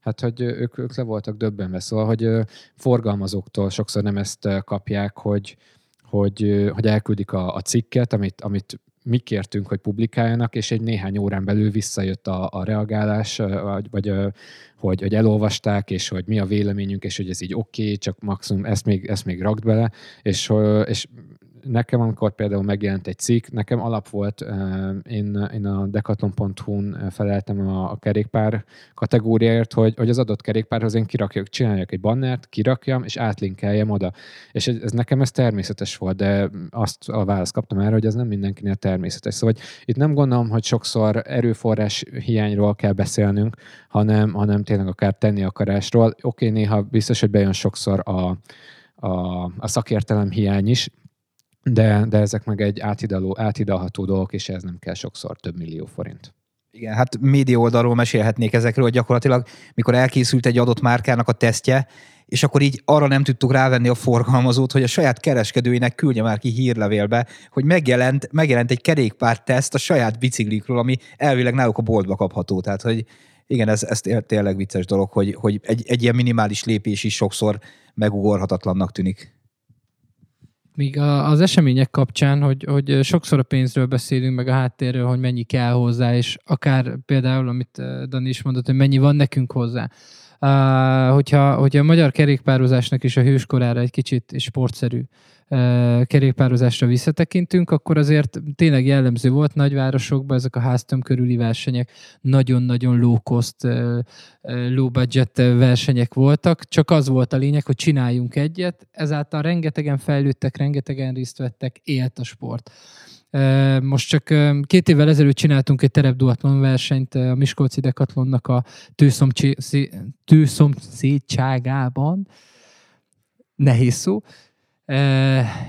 hát, hogy ők, ők le voltak döbbenve. Szóval, hogy forgalmazóktól sokszor nem ezt kapják, hogy, hogy, hogy elküldik a, a cikket, amit, amit mi kértünk, hogy publikáljanak, és egy néhány órán belül visszajött a, a reagálás, vagy, vagy hogy, hogy elolvasták, és hogy mi a véleményünk, és hogy ez így oké, okay, csak maximum ezt még, ezt még rakd bele, és, és nekem, amikor például megjelent egy cikk, nekem alap volt, én, én a decathlon.hu-n feleltem a, a kerékpár kategóriáért, hogy, hogy az adott kerékpárhoz én kirakjak, csináljak egy bannert, kirakjam, és átlinkeljem oda. És ez, ez nekem ez természetes volt, de azt a választ kaptam erre, hogy ez nem mindenkinél természetes. Szóval hogy itt nem gondolom, hogy sokszor erőforrás hiányról kell beszélnünk, hanem, hanem tényleg akár tenni akarásról. Oké, néha biztos, hogy bejön sokszor a, a, a szakértelem hiány is, de, de ezek meg egy átidaló, átidalható dolgok, és ez nem kell sokszor több millió forint. Igen, hát média oldalról mesélhetnék ezekről, hogy gyakorlatilag mikor elkészült egy adott márkának a tesztje, és akkor így arra nem tudtuk rávenni a forgalmazót, hogy a saját kereskedőinek küldje már ki hírlevélbe, hogy megjelent, megjelent egy kerékpár teszt a saját biciklikről, ami elvileg náluk a boltba kapható. Tehát, hogy igen, ez, ez tényleg vicces dolog, hogy, hogy egy, egy ilyen minimális lépés is sokszor megugorhatatlannak tűnik. Míg az események kapcsán, hogy, hogy sokszor a pénzről beszélünk, meg a háttérről, hogy mennyi kell hozzá, és akár például, amit Dani is mondott, hogy mennyi van nekünk hozzá. Uh, hogyha, hogyha a magyar kerékpározásnak is a hőskorára egy kicsit sportszerű kerékpározásra visszatekintünk, akkor azért tényleg jellemző volt nagyvárosokban ezek a háztöm körüli versenyek, nagyon-nagyon low cost, low budget versenyek voltak, csak az volt a lényeg, hogy csináljunk egyet, ezáltal rengetegen fejlődtek, rengetegen részt vettek, élt a sport. Most csak két évvel ezelőtt csináltunk egy terepduatlon versenyt a Miskolci Dekatlonnak a tőszomszédságában. Nehéz szó.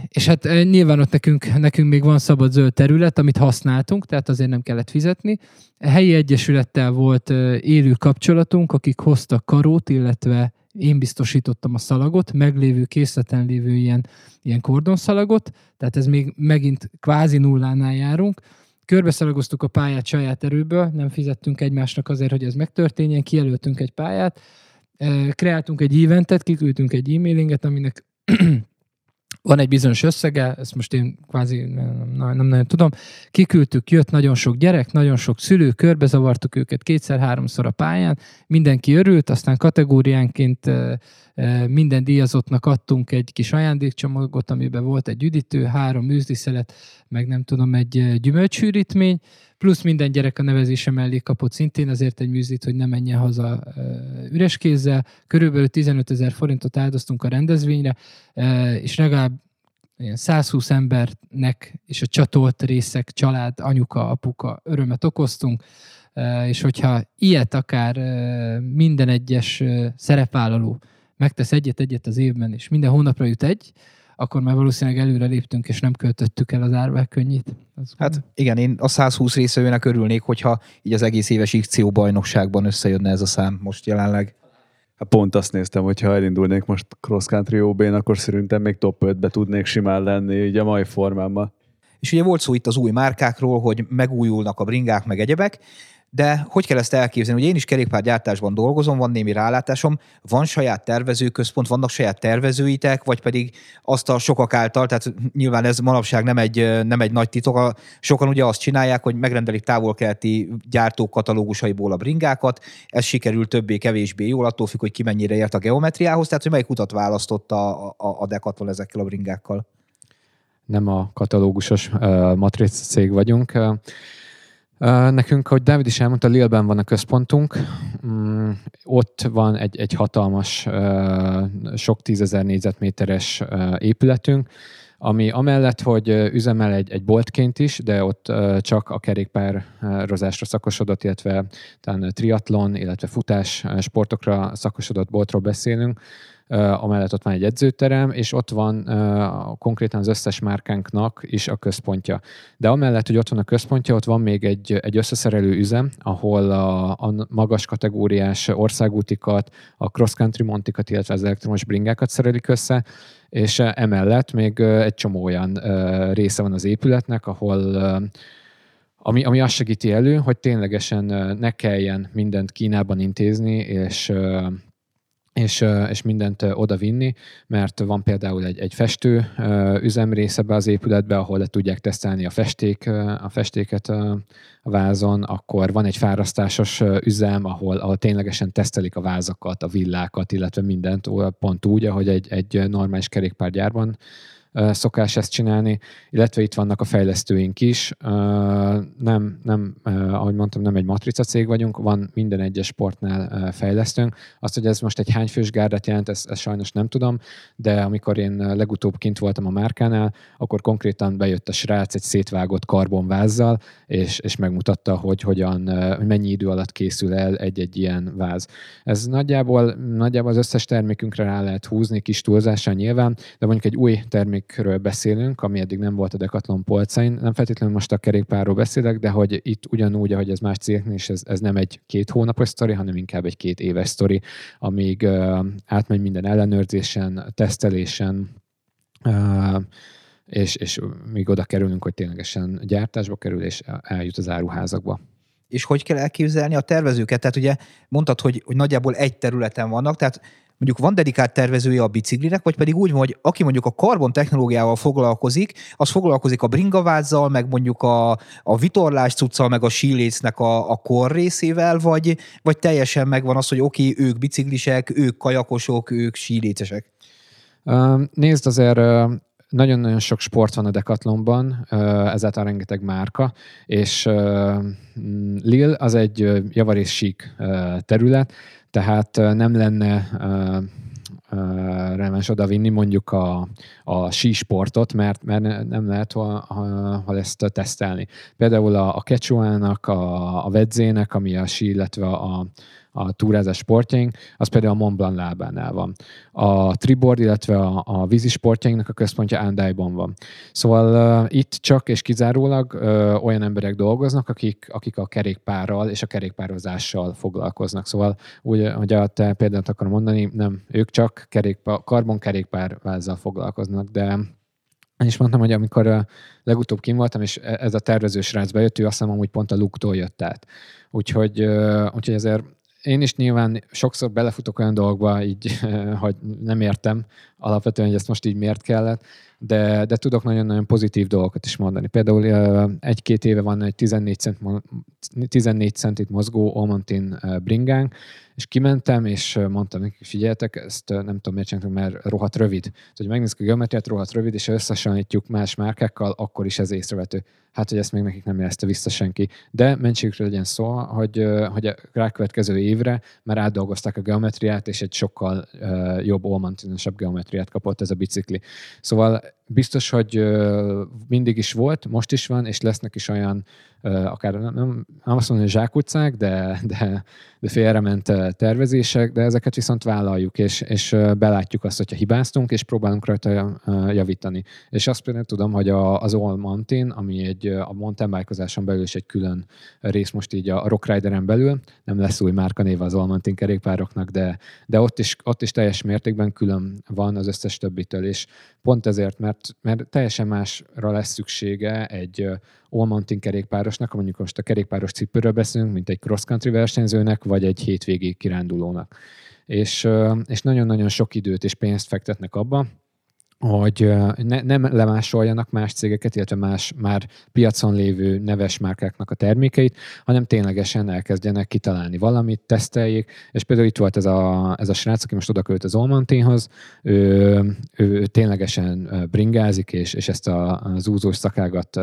És hát nyilván ott nekünk, nekünk még van szabad zöld terület, amit használtunk, tehát azért nem kellett fizetni. Helyi egyesülettel volt élő kapcsolatunk, akik hoztak karót, illetve én biztosítottam a szalagot, meglévő készleten lévő ilyen, ilyen kordonszalagot, tehát ez még megint kvázi nullánál járunk. Körbeszalagoztuk a pályát saját erőből, nem fizettünk egymásnak azért, hogy ez megtörténjen, kijelöltünk egy pályát, kreáltunk egy eventet, kiküldtünk egy e-mailinget, aminek van egy bizonyos összege, ezt most én kvázi nem, nem nagyon tudom, kiküldtük, jött nagyon sok gyerek, nagyon sok szülő, körbezavartuk őket kétszer-háromszor a pályán, mindenki örült, aztán kategóriánként minden díjazottnak adtunk egy kis ajándékcsomagot, amiben volt egy üdítő, három műzdiszelet, meg nem tudom, egy gyümölcsűrítmény, plusz minden gyerek a nevezése mellé kapott szintén azért egy műzlit, hogy ne menjen haza üres kézzel. Körülbelül 15 ezer forintot áldoztunk a rendezvényre, és legalább 120 embernek és a csatolt részek, család, anyuka, apuka örömet okoztunk, és hogyha ilyet akár minden egyes szerepvállaló megtesz egyet-egyet az évben, és minden hónapra jut egy, akkor már valószínűleg előre léptünk, és nem költöttük el az árvák könnyit. Az hát igen, én a 120 részvevőnek örülnék, hogyha így az egész éves ICO bajnokságban összejönne ez a szám most jelenleg. Hát pont azt néztem, hogy ha elindulnék most cross country ob akkor szerintem még top 5-be tudnék simán lenni, így a mai formámmal. És ugye volt szó itt az új márkákról, hogy megújulnak a bringák, meg egyebek, de hogy kell ezt elképzelni? Ugye én is kerékpárgyártásban dolgozom, van némi rálátásom, van saját tervezőközpont, vannak saját tervezőitek, vagy pedig azt a sokak által, tehát nyilván ez manapság nem egy, nem egy nagy titok, sokan ugye azt csinálják, hogy megrendelik távolkelti gyártók katalógusaiból a bringákat, ez sikerül többé-kevésbé jól, attól függ, hogy ki mennyire ért a geometriához, tehát hogy melyik utat választotta a, a, a Decathlon ezekkel a bringákkal. Nem a katalógusos uh, matric cég vagyunk. Uh, Nekünk, ahogy Dávid is elmondta, Lilben van a központunk. Mm, ott van egy, egy hatalmas, sok tízezer négyzetméteres épületünk, ami amellett, hogy üzemel egy, egy boltként is, de ott csak a kerékpározásra szakosodott, illetve triatlon, illetve futás sportokra szakosodott boltról beszélünk, amellett ott van egy edzőterem, és ott van konkrétan az összes márkánknak is a központja. De amellett, hogy ott van a központja, ott van még egy, egy összeszerelő üzem, ahol a, a magas kategóriás országútikat, a cross-country montikat, illetve az elektromos bringákat szerelik össze, és emellett még egy csomó olyan része van az épületnek, ahol ami, ami azt segíti elő, hogy ténylegesen ne kelljen mindent Kínában intézni, és és, és mindent oda vinni, mert van például egy, egy festő üzemrésze be az épületbe, ahol le tudják tesztelni a, festék, a festéket a vázon, akkor van egy fárasztásos üzem, ahol, ahol ténylegesen tesztelik a vázakat, a villákat, illetve mindent pont úgy, ahogy egy, egy normális kerékpárgyárban szokás ezt csinálni, illetve itt vannak a fejlesztőink is. Nem, nem ahogy mondtam, nem egy matrica cég vagyunk, van minden egyes sportnál fejlesztőnk. Azt, hogy ez most egy hányfős gárdát jelent, ezt, ezt sajnos nem tudom, de amikor én legutóbb kint voltam a márkánál, akkor konkrétan bejött a srác egy szétvágott karbonvázzal, és, és megmutatta, hogy hogyan, hogy mennyi idő alatt készül el egy-egy ilyen váz. Ez nagyjából, nagyjából az összes termékünkre rá lehet húzni, kis túlzással nyilván, de mondjuk egy új termék termékről beszélünk, ami eddig nem volt a Decathlon polcain. Nem feltétlenül most a kerékpárról beszélek, de hogy itt ugyanúgy, ahogy ez más cégeknél, és ez, ez nem egy két hónapos sztori, hanem inkább egy két éves sztori, amíg uh, átmegy minden ellenőrzésen, tesztelésen, uh, és, és még oda kerülünk, hogy ténylegesen gyártásba kerül, és eljut az áruházakba és hogy kell elképzelni a tervezőket? Tehát ugye mondtad, hogy, hogy nagyjából egy területen vannak, tehát mondjuk van dedikált tervezője a biciklinek, vagy pedig úgy, hogy aki mondjuk a karbon technológiával foglalkozik, az foglalkozik a bringavázzal, meg mondjuk a, a vitorlás cuccal, meg a sílécnek a, a kor részével, vagy, vagy teljesen megvan az, hogy oké, okay, ők biciklisek, ők kajakosok, ők sílécesek? Nézd, azért nagyon-nagyon sok sport van a Decathlonban, ezáltal rengeteg márka, és Lille az egy javarés sík terület, tehát nem lenne releváns oda vinni mondjuk a, a sísportot, mert, mert nem lehet hol, hol ezt tesztelni. Például a, a Quechuának, a, a Vedzének, ami a sí, illetve a, a túrázás sportjaink, az például a Mont Blanc lábánál van. A triboard, illetve a, a vízi sportjainknak a központja Andályban van. Szóval uh, itt csak és kizárólag uh, olyan emberek dolgoznak, akik, akik a kerékpárral és a kerékpározással foglalkoznak. Szóval úgy, hogy a te példát akarom mondani, nem, ők csak kerékpár, karbonkerékpárvázzal foglalkoznak, de én is mondtam, hogy amikor legutóbb kim voltam, és e, ez a tervezős rác bejött, ő azt hiszem amúgy pont a luktól jött át. Úgyhogy, úgyhogy ezért én is nyilván sokszor belefutok olyan dolgokba, így, hogy nem értem, alapvetően, hogy ezt most így miért kellett, de, de tudok nagyon-nagyon pozitív dolgokat is mondani. Például egy-két éve van egy 14, cent, 14 centit mozgó Olmontin bringánk, és kimentem, és mondtam nekik, figyeljetek, ezt nem tudom miért csináltuk, mert rohadt rövid. Tehát, hogy megnézzük a geometriát, rohadt rövid, és összehasonlítjuk más márkákkal, akkor is ez észrevető. Hát, hogy ezt még nekik nem jelezte vissza senki. De mentségükre legyen szó, hogy, hogy a rákövetkező évre már átdolgozták a geometriát, és egy sokkal uh, jobb, olmantinosabb geometriát kapott ez a bicikli. Szóval biztos, hogy mindig is volt, most is van, és lesznek is olyan, akár nem, nem azt mondom, hogy zsákutcák, de, de, de félrement tervezések, de ezeket viszont vállaljuk, és, és belátjuk azt, hogyha hibáztunk, és próbálunk rajta javítani. És azt például tudom, hogy a, az All Mountain, ami egy a mountain bike belül is egy külön rész most így a Rock Rideren belül, nem lesz új márkanéve az All Mountain kerékpároknak, de, de ott, is, ott is teljes mértékben külön van az összes többitől, és pont ezért, mert, mert teljesen másra lesz szüksége egy all-mountain kerékpárosnak, mondjuk most a kerékpáros cipőről beszélünk, mint egy cross-country versenyzőnek, vagy egy hétvégi kirándulónak. És, és nagyon-nagyon sok időt és pénzt fektetnek abba, hogy ne, nem lemásoljanak más cégeket, illetve más már piacon lévő neves márkáknak a termékeit, hanem ténylegesen elkezdjenek kitalálni valamit, teszteljék, és például itt volt ez a, ez a srác, aki most odakölt az Olmanténhoz, ő, ő ténylegesen bringázik, és, és ezt a, az úzós szakágat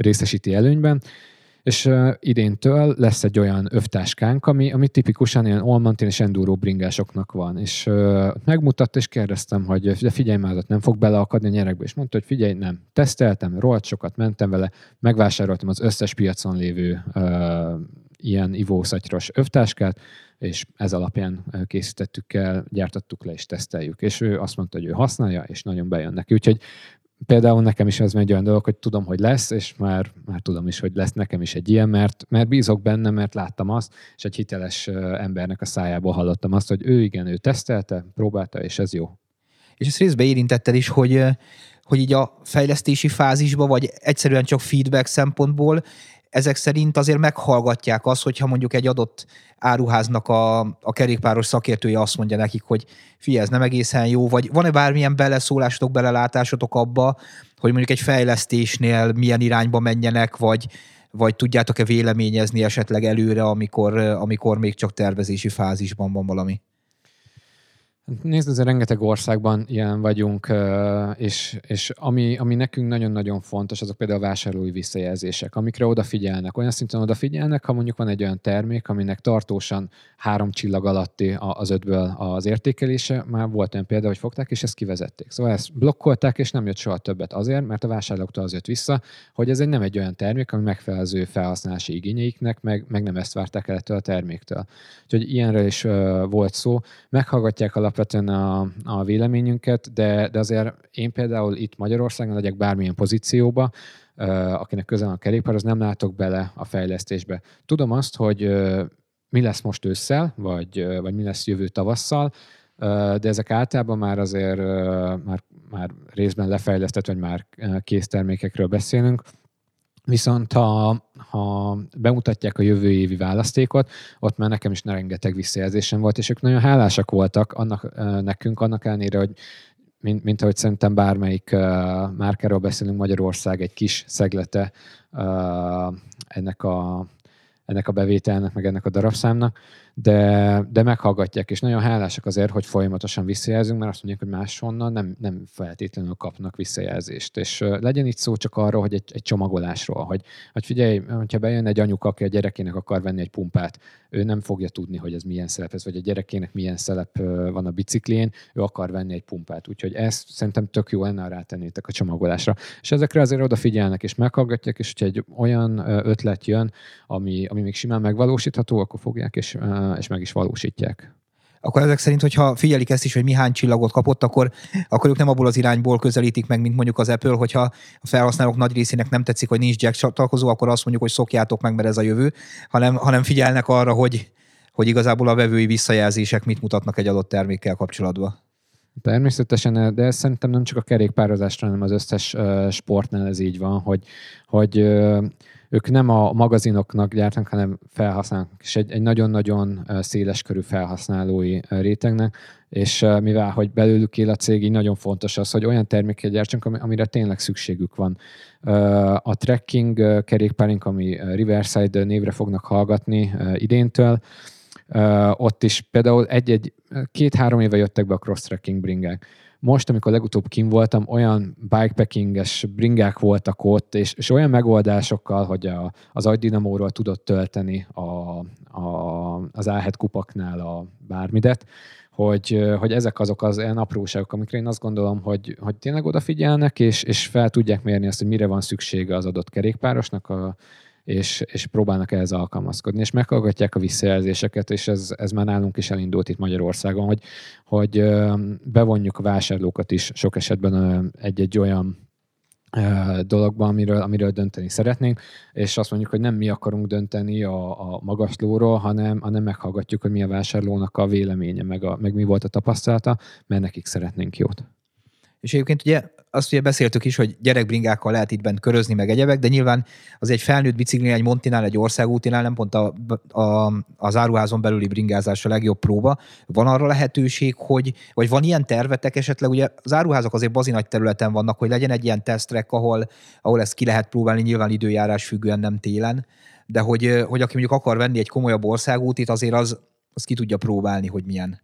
részesíti előnyben, és uh, idéntől lesz egy olyan övtáskánk, ami, ami tipikusan ilyen Olmantin és Enduro bringásoknak van. És uh, megmutatta, és kérdeztem, hogy figyelj már, nem fog beleakadni a nyerekbe. És mondta, hogy figyelj, nem. Teszteltem, rohadt sokat mentem vele, megvásároltam az összes piacon lévő uh, ilyen ivószatyros övtáskát, és ez alapján készítettük el, gyártottuk le és teszteljük. És ő azt mondta, hogy ő használja, és nagyon bejön neki. Úgyhogy például nekem is ez egy olyan dolog, hogy tudom, hogy lesz, és már, már tudom is, hogy lesz nekem is egy ilyen, mert, mert bízok benne, mert láttam azt, és egy hiteles embernek a szájából hallottam azt, hogy ő igen, ő tesztelte, próbálta, és ez jó. És ezt részben érintetted is, hogy, hogy így a fejlesztési fázisba, vagy egyszerűen csak feedback szempontból ezek szerint azért meghallgatják azt, hogyha mondjuk egy adott áruháznak a, a kerékpáros szakértője azt mondja nekik, hogy figyelj, ez nem egészen jó, vagy van-e bármilyen beleszólásotok, belelátásotok abba, hogy mondjuk egy fejlesztésnél milyen irányba menjenek, vagy, vagy tudjátok-e véleményezni esetleg előre, amikor, amikor még csak tervezési fázisban van valami? Nézd, azért rengeteg országban ilyen vagyunk, és, és ami, ami nekünk nagyon-nagyon fontos, azok például a vásárlói visszajelzések, amikre odafigyelnek. Olyan szinten odafigyelnek, ha mondjuk van egy olyan termék, aminek tartósan három csillag alatti az ötből az értékelése, már volt olyan példa, hogy fogták, és ezt kivezették. Szóval ezt blokkolták, és nem jött soha többet azért, mert a vásárlóktól az jött vissza, hogy ez egy nem egy olyan termék, ami megfelel az ő felhasználási igényeiknek, meg, meg nem ezt várták el ettől a terméktől. Úgyhogy ilyenről is volt szó. Meghallgatják alapvetően alapvetően a, a véleményünket, de, de azért én például itt Magyarországon legyek bármilyen pozícióba, akinek közel a kerékpár, az nem látok bele a fejlesztésbe. Tudom azt, hogy mi lesz most ősszel, vagy, vagy mi lesz jövő tavasszal, de ezek általában már azért már, már részben lefejlesztett, vagy már kész termékekről beszélünk. Viszont ha, ha bemutatják a jövő évi választékot, ott már nekem is rengeteg visszajelzésem volt, és ők nagyon hálásak voltak annak, nekünk, annak ellenére, hogy mint, mint ahogy szerintem bármelyik uh, márkáról beszélünk, Magyarország egy kis szeglete ennek a ennek a bevételnek, meg ennek a darabszámnak, de, de meghallgatják, és nagyon hálásak azért, hogy folyamatosan visszajelzünk, mert azt mondják, hogy máshonnan nem, nem feltétlenül kapnak visszajelzést. És legyen itt szó csak arról, hogy egy, egy csomagolásról, hogy, hogy figyelj, hogyha bejön egy anyuka, aki a gyerekének akar venni egy pumpát, ő nem fogja tudni, hogy ez milyen szelep ez, vagy a gyerekének milyen szelep van a biciklén, ő akar venni egy pumpát. Úgyhogy ezt szerintem tök jó lenne rátennétek a csomagolásra. És ezekre azért odafigyelnek és meghallgatják, és hogyha egy olyan ötlet jön, ami, ami még simán megvalósítható, akkor fogják és, és meg is valósítják akkor ezek szerint, hogyha figyelik ezt is, hogy mi hány csillagot kapott, akkor, akkor ők nem abból az irányból közelítik meg, mint mondjuk az Apple, hogyha a felhasználók nagy részének nem tetszik, hogy nincs jack csatlakozó, akkor azt mondjuk, hogy szokjátok meg, mert ez a jövő, hanem, hanem figyelnek arra, hogy, hogy igazából a vevői visszajelzések mit mutatnak egy adott termékkel kapcsolatban. Természetesen, de ez szerintem nem csak a kerékpározásra, hanem az összes sportnál ez így van, hogy, hogy ők nem a magazinoknak gyártanak, hanem felhasználnak, és egy, egy nagyon-nagyon széleskörű felhasználói rétegnek, és mivel, hogy belőlük él a cég, így nagyon fontos az, hogy olyan terméket gyártsunk, amire tényleg szükségük van. A trekking kerékpárink, ami Riverside névre fognak hallgatni idéntől, ott is például egy-egy, két-három éve jöttek be a cross-trekking bringák most, amikor legutóbb kim voltam, olyan bikepackinges bringák voltak ott, és, és olyan megoldásokkal, hogy a, az agydinamóról tudott tölteni a, a, az A7 kupaknál a bármidet, hogy, hogy ezek azok az ilyen apróságok, amikre én azt gondolom, hogy, hogy tényleg odafigyelnek, és, és fel tudják mérni azt, hogy mire van szüksége az adott kerékpárosnak a, és, és próbálnak ehhez alkalmazkodni, és meghallgatják a visszajelzéseket, és ez, ez már nálunk is elindult itt Magyarországon, hogy, hogy bevonjuk a vásárlókat is sok esetben egy-egy olyan dologba, amiről, amiről dönteni szeretnénk, és azt mondjuk, hogy nem mi akarunk dönteni a, a magaslóról, hanem, hanem meghallgatjuk, hogy mi a vásárlónak a véleménye, meg, a, meg mi volt a tapasztalata, mert nekik szeretnénk jót. És egyébként ugye azt ugye beszéltük is, hogy gyerekbringákkal lehet itt bent körözni, meg egyebek, de nyilván az egy felnőtt bicikli, egy Montinál, egy országútinál nem pont a, a, az áruházon belüli bringázás a legjobb próba. Van arra lehetőség, hogy, vagy van ilyen tervetek esetleg, ugye az áruházak azért bazi nagy területen vannak, hogy legyen egy ilyen tesztrek, ahol, ahol ezt ki lehet próbálni, nyilván időjárás függően nem télen, de hogy, hogy aki mondjuk akar venni egy komolyabb országútit, azért az, az ki tudja próbálni, hogy milyen.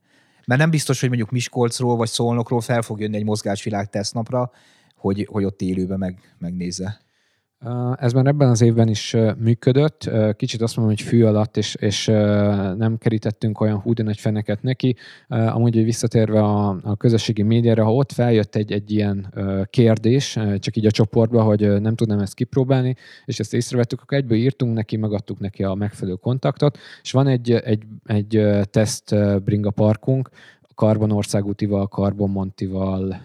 Mert nem biztos, hogy mondjuk Miskolcról vagy Szolnokról fel fog jönni egy mozgásvilág tesztnapra, hogy, hogy ott élőben meg, megnézze. Ez már ebben az évben is működött. Kicsit azt mondom, hogy fű alatt, és, és nem kerítettünk olyan húdi nagy feneket neki. Amúgy, visszatérve a, a közösségi médiára, ha ott feljött egy, egy ilyen kérdés, csak így a csoportba, hogy nem tudnám ezt kipróbálni, és ezt észrevettük, akkor egyből írtunk neki, megadtuk neki a megfelelő kontaktot, és van egy, egy, egy teszt bringa parkunk, Karbon országútival, Karbon Montival,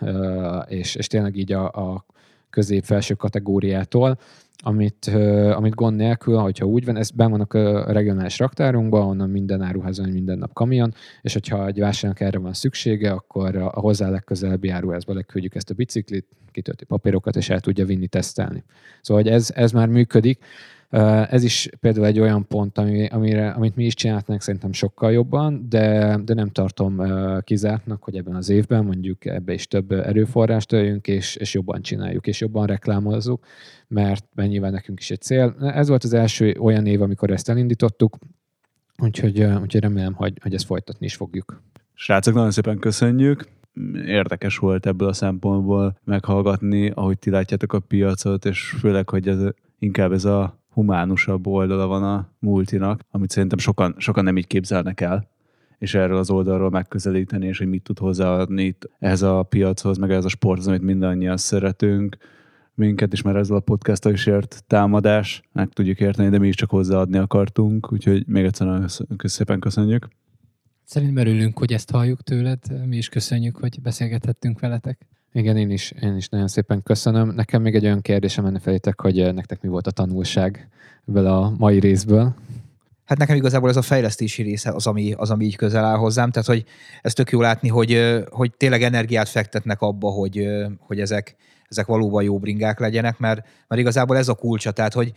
és, és tényleg így a, a közép-felső kategóriától, amit, amit gond nélkül, hogyha úgy van, ez ben vannak a regionális raktárunkban, onnan minden áruházon minden nap kamion, és hogyha egy vásárnak erre van szüksége, akkor a hozzá legközelebbi áruházba leküldjük ezt a biciklit, kitölti papírokat, és el tudja vinni, tesztelni. Szóval hogy ez, ez már működik. Ez is például egy olyan pont, ami, amire, amit mi is csináltunk szerintem sokkal jobban, de, de nem tartom kizártnak, hogy ebben az évben mondjuk ebbe is több erőforrást öljünk, és, és jobban csináljuk, és jobban reklámozzuk, mert nyilván nekünk is egy cél. Ez volt az első olyan év, amikor ezt elindítottuk, úgyhogy, úgyhogy remélem, hogy, hogy ezt folytatni is fogjuk. Srácok, nagyon szépen köszönjük érdekes volt ebből a szempontból meghallgatni, ahogy ti látjátok a piacot, és főleg, hogy ez inkább ez a humánusabb oldala van a multinak, amit szerintem sokan, sokan nem így képzelnek el, és erről az oldalról megközelíteni, és hogy mit tud hozzáadni itt ehhez a piachoz, meg ehhez a sporthoz, amit mindannyian szeretünk. Minket is már ezzel a podcast is ért támadás, meg tudjuk érteni, de mi is csak hozzáadni akartunk, úgyhogy még egyszer nagyon szépen köszönjük. Szerintem örülünk, hogy ezt halljuk tőled, mi is köszönjük, hogy beszélgethettünk veletek. Igen, én is, én is nagyon szépen köszönöm. Nekem még egy olyan kérdésem lenne felétek, hogy eh, nektek mi volt a tanulság ebből a mai részből? Hát nekem igazából ez a fejlesztési része az, ami, az, ami így közel áll hozzám, tehát hogy ez tök jó látni, hogy, eh, hogy tényleg energiát fektetnek abba, hogy, eh, hogy ezek, ezek valóban jó bringák legyenek, mert, mert igazából ez a kulcsa, tehát hogy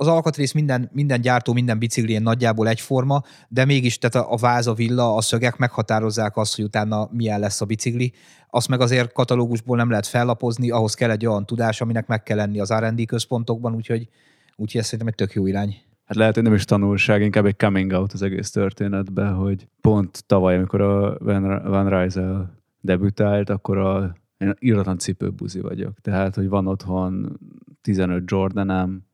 az alkatrész minden, minden gyártó, minden biciklén nagyjából egyforma, de mégis tehát a, a váz, a villa, a szögek meghatározzák azt, hogy utána milyen lesz a bicikli. Azt meg azért katalógusból nem lehet fellapozni, ahhoz kell egy olyan tudás, aminek meg kell lenni az R&D központokban, úgyhogy, úgyhogy ez szerintem egy tök jó irány. Hát lehet, hogy nem is tanulság, inkább egy coming out az egész történetben, hogy pont tavaly, amikor a Van, Van Rysel debütált, akkor a, én íratlan cipőbuzi vagyok. Tehát, hogy van otthon 15 Jordanám,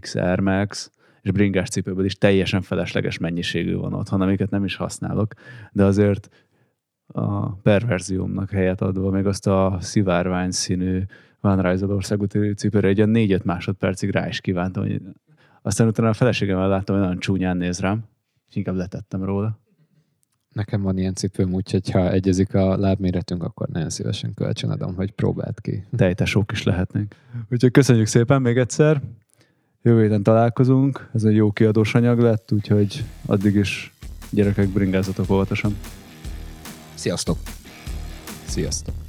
X, Air Max, és bringás cipőből is teljesen felesleges mennyiségű van otthon, amiket nem is használok, de azért a perverziómnak helyet adva, még azt a szivárvány színű Van Rijssel országúti cipőre egy ilyen 4 másodpercig rá is kívántam, hogy aztán utána a feleségemmel láttam, hogy nagyon csúnyán néz rám, és inkább letettem róla. Nekem van ilyen cipőm, úgyhogy ha egyezik a lábméretünk, akkor nagyon szívesen kölcsönadom, hogy próbáld ki. Tejtesók is lehetnénk. Úgyhogy köszönjük szépen még egyszer. Jövő héten találkozunk, ez egy jó kiadós anyag lett, úgyhogy addig is gyerekek bringázatok óvatosan. Sziasztok! Sziasztok!